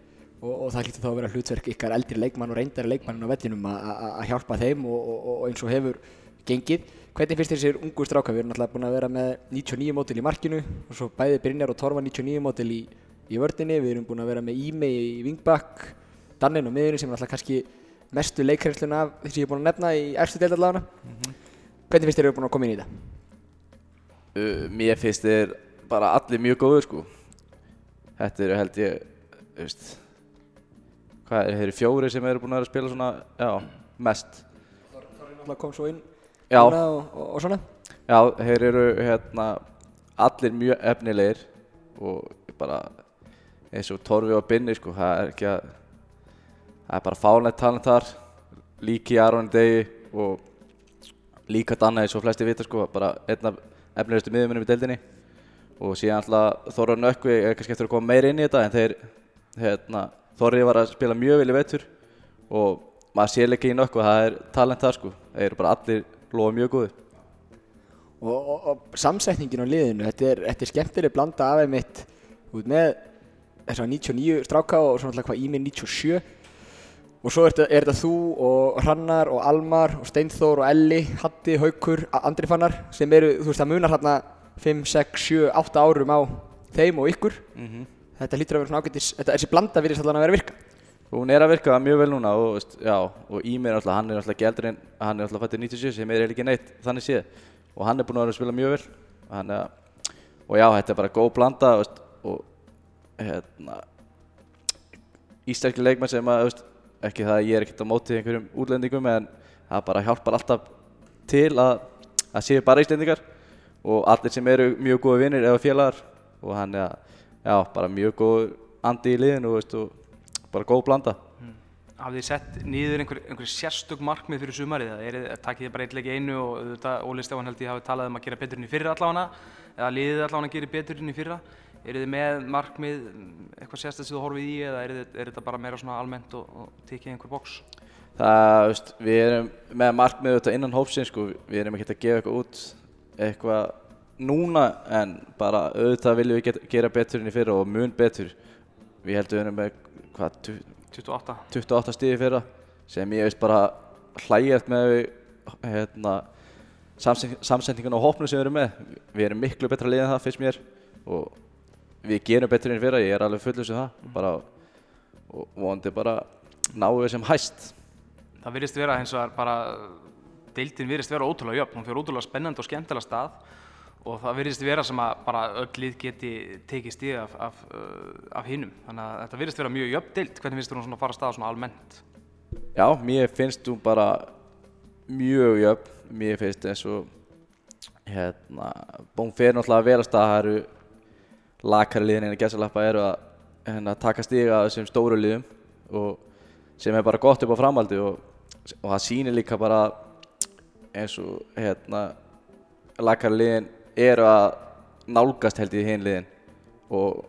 og, og það hlýttur þá að vera hlutverk ykkar eldri leikmann og reyndari leikmannin á vellinum að- hjálpa þeim og, og, og eins og hefur gengið. Hvernig finnst þessir ungu strákar? Við erum náttúrulega búin að vera með 99 mótil í markinu og svo bæði Brynjar og Torfa 99 mótil í, í vördinni. Við erum búin að vera með Ími í vingbakk, Danin og miðurinn sem er náttúrulega kannski mestu leikrænsluna af því sem ég er búin að nefna í erstu deildalagana. Hvernig finnst þér eru búin að koma inn í þetta? Uh, mér finnst þeir bara allir mjög góður sko Þetta eru held ég, þú veist Hvað er, þeir eru fjóri sem eru búin að vera að spila svona, já, mest Þorri náttúrulega kom svo inn og, og, og svona. Já, þeir eru hérna allir mjög efnilegir og bara eins og Torfi og Binni sko, það er ekki að það er bara fánlegt talent þar líki Aron Degi og líka Danna eins og flesti vita sko, bara einn af efnilegustu miðjumunum í deildinni. Og síðan alltaf Þorra Nökkvi er kannski eftir að koma meira inn í þetta en þeir, hérna, Þorri var að spila mjög vel í vetur og maður sér ekki í Nökkvi það er talent þar sko, þeir eru bara allir lofa mjög góði Og, og, og samsetningin á liðinu, þetta er, þetta er skemmtileg blanda af einmitt út með þess að 99 stráka og svona alltaf hvað Ímir 97 og svo er þetta, er þetta þú og Hrannar og Almar og Steinþór og Elli, Hatti, Haukur, Andri Fannar sem eru, þú veist það munar hérna 5, 6, 7, 8 árum á þeim og ykkur. Mm þetta hlýtur að vera svona ágætis, þetta, þessi blanda virðist allan að vera að virka. Hún er að virka mjög vel núna og, veist, já, og Ímir er alltaf, hann er alltaf eldri en hann er alltaf fættur 97 sem er ekki neitt þannig séð. Og hann er búinn að vera að spila mjög vel. Hann er, og já, þetta er bara góð blanda veist, og hérna íslenski leikmenn sem að, veist, ekki það að ég er ekkert á móti einhverjum útlendingum en það bara hjálpar alltaf til að, að séu bara íslendingar og allir sem eru mjög góði vinnir eða félagar og hann er já, bara mjög góð andi í liðinu veist, og bara góð blanda. Hafið þið sett niður einhver, einhver sérstök markmið fyrir sumarið eða er, takkið þið bara eitt leik í einu og Óli Stefán held ég hafi talað um að gera betur inn í fyrra allavega eða liðið allavega að gera betur inn í fyrra eru þið með markmið eitthvað sérstætt sem þú horfið í eða er, er þetta bara meira svona almennt og, og tekið einhver bóks? Það, veist, við erum með markmið auðvitað innan hópsins sko, við erum ekki að gefa eitthvað út eitthvað núna en bara auðvitað viljum við geta, gera betur inn í fyrra og mun betur. Við heldum við erum með hvað 28 28 stíði fyrra sem ég veist bara hlægjast með hérna, samsendingun á hópnu sem við erum með. Við erum miklu betra lið en það fyrst mér. Og við gerum betur inn fyrra ég er alveg fullur sem það. Mm. bara, og vonandi bara náum við sem hæst. Það virðist vera eins og bara deildin virðist vera ótrúlega jöfn. Hún fyrir ótrúlega spennandi og skemmtilega stað og það virðist vera sem að bara öll lið geti tekið stíð af, af, uh, af hinnum þannig að þetta virðist vera mjög jöfn deilt hvernig finnst þú hún að fara að staða svona almennt? Já, mér finnst þú bara mjög jöfn. Mér finnst eins og hérna, búin fyrir náttúrulega að vera að staða það eru lakari liðin en að gesalappa eru að hérna, taka stíga þessum stóru liðum og sem er bara gott upp á framaldi og, og það sýnir líka bara eins og hérna lakari liðin eru að nálgast held í hinn liðin og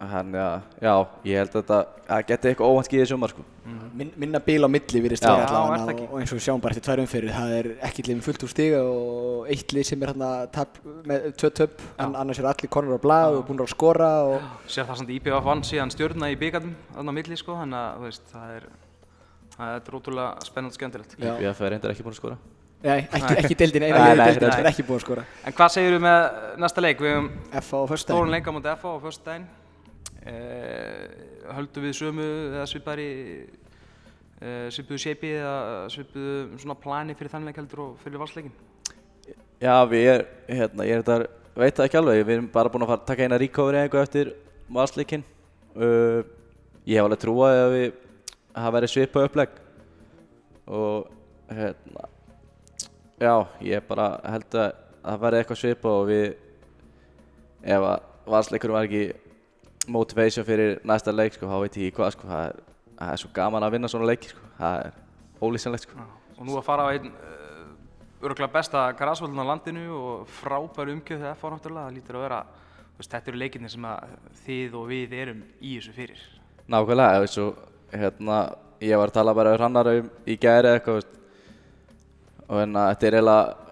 hann, já, já, ég held að þetta geti eitthvað óvænt skýðið sumar sko. Mm. Min, minna bíl á milli virðist er allavega það og, og eins og við sjáum bara eftir tvær umfyrir það er ekki lið með fullt úr stiga og eitt lið sem er hérna tap, með tvö töp en annars er allir konur á blað og búin að skora og Sér það samt IPVF vann síðan stjórna í byggarnum þarna á milli sko þannig að veist það er það er ótrúlega spennandi og skemmtilegt. Við að reyndar ekki búin að skora Nei, ekki, ekki deildin, eina nei. sem er ekki búin að skora En hvað segir við með næsta leik? Við höfum F á fyrsta stóran leik á móti FA á föstudaginn eh, Höldum við sömu eða svipari eh, svipuðu shape eða svipuðu svona plani fyrir þann leik heldur og fyrir valsleikin? Já, við er, hérna, ég er þetta, veit það ekki alveg, við erum bara búin að fara að taka eina recovery eitthvað eftir valsleikin. Uh, ég hef alveg trúið að við hafa verið svipað upplegg og hérna, já, ég bara held að það verði eitthvað svipað og við, ef að valsleikurinn var ekki motivation fyrir næsta leik, sko, þá veit ég hvað, sko, það er, það er svo gaman að vinna svona leiki, sko, það er ólýsanlegt, sko. Og nú að fara á einn uh, örgulega besta grasvöldun á landinu og frábær umgjöð þegar FA náttúrulega, það lítur að vera veist, þetta eru leikinni sem að þið og við erum í þessu fyrir. Nákvæmlega, eins og hérna, ég var að tala bara um hrannar um í gæri eitthvað veist. og hérna, þetta er eiginlega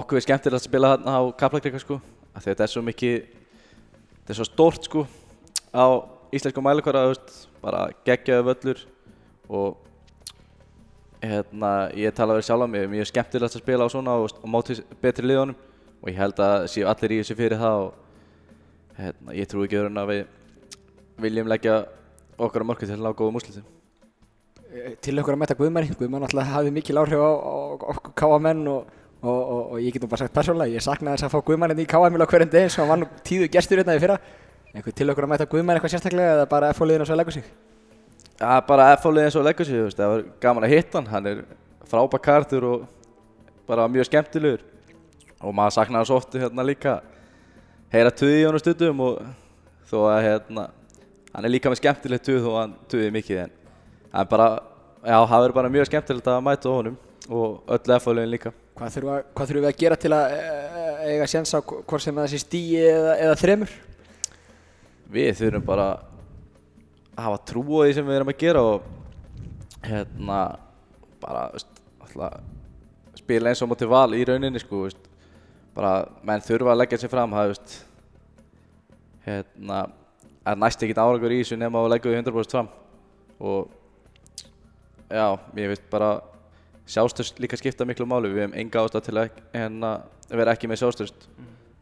okkur við skemmtilegt að spila þarna á Kaplakrika sko, þetta er svo mikið þetta er svo stórt sko á íslensku mælikvara, bara geggjaðu völlur og hérna, ég tala verið sjálf á mig, mjög skemmtilegt að spila á svona og, og móti betri liðunum og ég held að séu allir í þessu fyrir það og hérna, ég trúi ekki öðrun að við viljum leggja okkar á mörku til að ná góðum úrslitum. til okkur að mæta Guðmanni Guðmann alltaf hafði mikil áhrif á, okkur káamenn og, og, og, og ég get nú bara sagt persónulega ég saknaði þess að fá Guðmann hérna í á hverjum degi sem hann var nú tíðu gestur hérna í fyrra einhver til okkur að mæta Guðmann eitthvað sérstaklega eða bara F-fóliðin og svo að leggur sig er bara F-fólið eins og leggur sig, þú veist, það var gaman að hitta hann, hann er frábær kartur og bara mjög skemmtilegur og maður saknar hans ofta hérna líka heyra tuði í honum stundum og þó að hérna, hann er líka með skemmtilegt tuð og hann tuði mikið en er bara, já, það verður bara mjög skemmtilegt að mæta honum og öllu F-fóliðin líka. Hvað þurfum, að, hvað þurfum við að gera til að eh, eiga séns á hvort sem það sé stíi eða, eða þremur? Við þurfum bara að hafa trú á því sem við erum að gera og hérna bara alltaf, spila eins og móti val í rauninni sko, veist, bara menn þurfa að leggja sér fram það veist, hérna er næst ekkert árangur í þessu nema að leggja því 100% fram og já, mér veist bara sjálfstöðst líka skipta miklu máli við hefum enga ástæð til að hérna, vera ekki með sjálfstöðst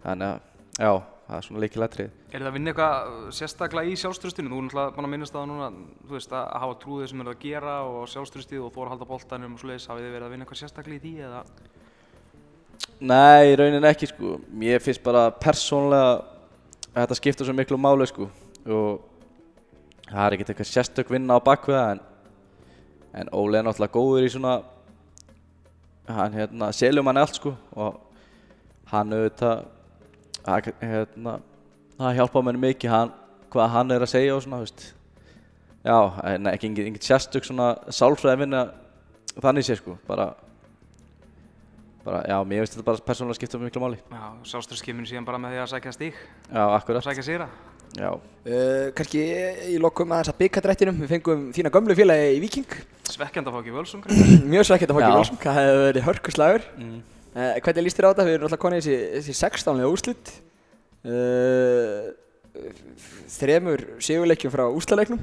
þannig að já, það er svona leikilætrið. Er það að vinna eitthvað uh, sérstaklega í sjálfströstinu? Þú er náttúrulega búin að minnast það núna, þú veist, að hafa trúðið sem er að gera og sjálfströstið og þóra halda boltanum og svoleiðis, hafið þið verið að vinna eitthvað sérstaklega í því eða? Nei, í rauninni ekki sko. Mér finnst bara persónlega að þetta skipta svo miklu máli sko. Og það er ekkert eitthvað sérstök vinna á bakveða en, en Óli er náttúrulega góður í svona, hann hérna, seljum hann allt sko. Og hann auðvitað, að, hérna, það hjálpa mér mikið hann, hvað hann er að segja og svona, veist. Já, en ekki engin sérstök svona sálfræði vinna þannig sé sko, bara bara, já, mér finnst þetta bara persónulega skipta miklu máli. Já, sjálfströstskipinu síðan bara með því að sækja stík, Já, akkurat. sækja sigra. Já, Uh, kannski í lokum aðeins að byggandrættinum, við fengum þína gömlu félagi í Viking. Svekkjandi að fá ekki völsung. [clears throat] Mjög svekkjandi að fá ekki Já. Volsung, það hefur verið hörkuslagur. mm. Uh, hvernig líst þér á þetta? Við erum alltaf konið þessi, þessi 16. úrslit. Uh, þremur sigurleikjum frá úrslaleiknum.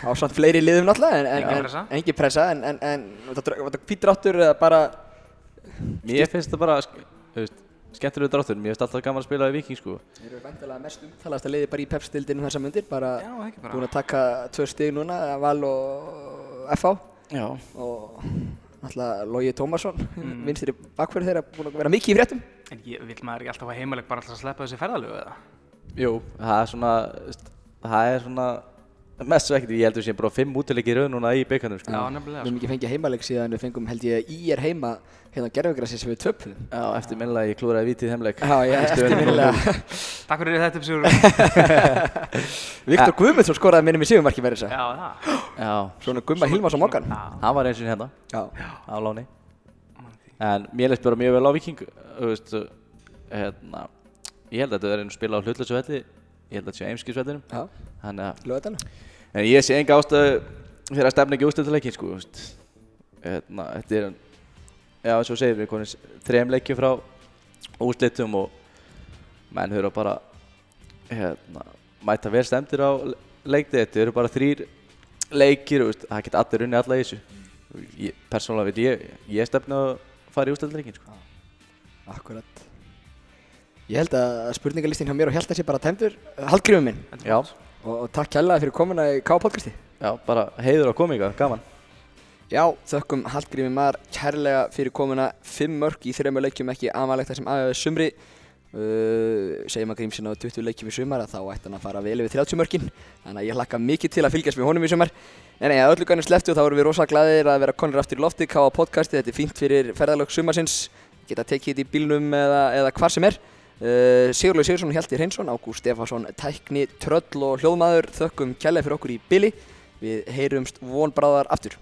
Á samt fleiri liðum náttúrulega, en, en, en, pressa. engin pressa, en, en, en var þetta pítráttur eða bara, mér finnst þetta bara, sk- þú veist, skemmtilegur dráttur. Mér finnst alltaf gaman að spila í Viking, sko. þeir eru væntalega mest umtalast að liði bara í pepstildinu þessa myndir, bara ekki búin að taka tvö stig núna, Val og FH Já. og náttúrulega Logi Tómasson, Mm. vinstri bakverð þeirra, búin að vera mikið í fréttum. En ég, vill maður ekki alltaf að heimaleg bara alltaf að sleppa þessi ferðalögu eða? Jú, það er svona, það er svona mest svekkindi. Ég heldur sem bara fimm útileiki í raun núna í byggarnum, sko. Já, Við nefnilega. hefum ekki fengið heimaleg síðan við fengum held ég í er heima hérna á gerfugrassi sem við töpuðum. Já, eftir minnlega ég klúraði vítið heimleik. Já, ég eftirminnilega. [laughs] Takk fyrir þetta upp Sigur. [laughs] Viktor Guðmundsson skoraði minnum í sigumarki verið þess Já, það. Já, Svona Gumma Hilmars á mokkan. Já. hann var eins og hérna Já. á láni. En mér leist bara mjög vel á Viking, þú veist, hérna, held að held að að lögadalum. En ég sé enga ástæðu fyrir að stefna ekki úrstölduleikin sko. Hérna, þetta er, já eins og segir, við konum þrejum leikjum frá úrslitum og menn höfðu bara, hérna, mæta vel stemdir á le- leikdegi, þetta eru bara þrýr leikir, veist, það geta allir unni alla í þessu. Persónulega vil ég, ég stefna að fara í úrstölduleikin sko. Akkurat. Ég held að spurningalistinn hjá mér og Hjalta sé bara tæmdur. Haldgrífum minn. Já, Og, og takk kærlega fyrir komuna í K-podcasti. já, bara heiður að koma ykkar, gaman. Já, þökkum Hallgrími Mar kærlega fyrir komuna. Fimm mörg í þreymur leikjum ekki amalegt það sem aðeins sumri. Uh, segjum að Grímsson á 20 leikjum í sumar að þá ætti hann að fara vel yfir 30 mörgin þannig að ég hlakka mikið til að fylgjast með honum í sumar. En nei, að öllu kannum sleftu þá erum við rosa glæðir að vera konir aftur í lofti káa podcasti, þetta er fínt fyrir ferðalög sumarsins. Geta tekið þetta í bílnum eða, eða hvar sem er uh, Sigurlaug Sigursson, Hjalti Hreinsson, Ágúst Stefansson tækni, tröll og hljóðmaður þökkum kærlega fyrir okkur í bili. Við heyrumst vonbráðar aftur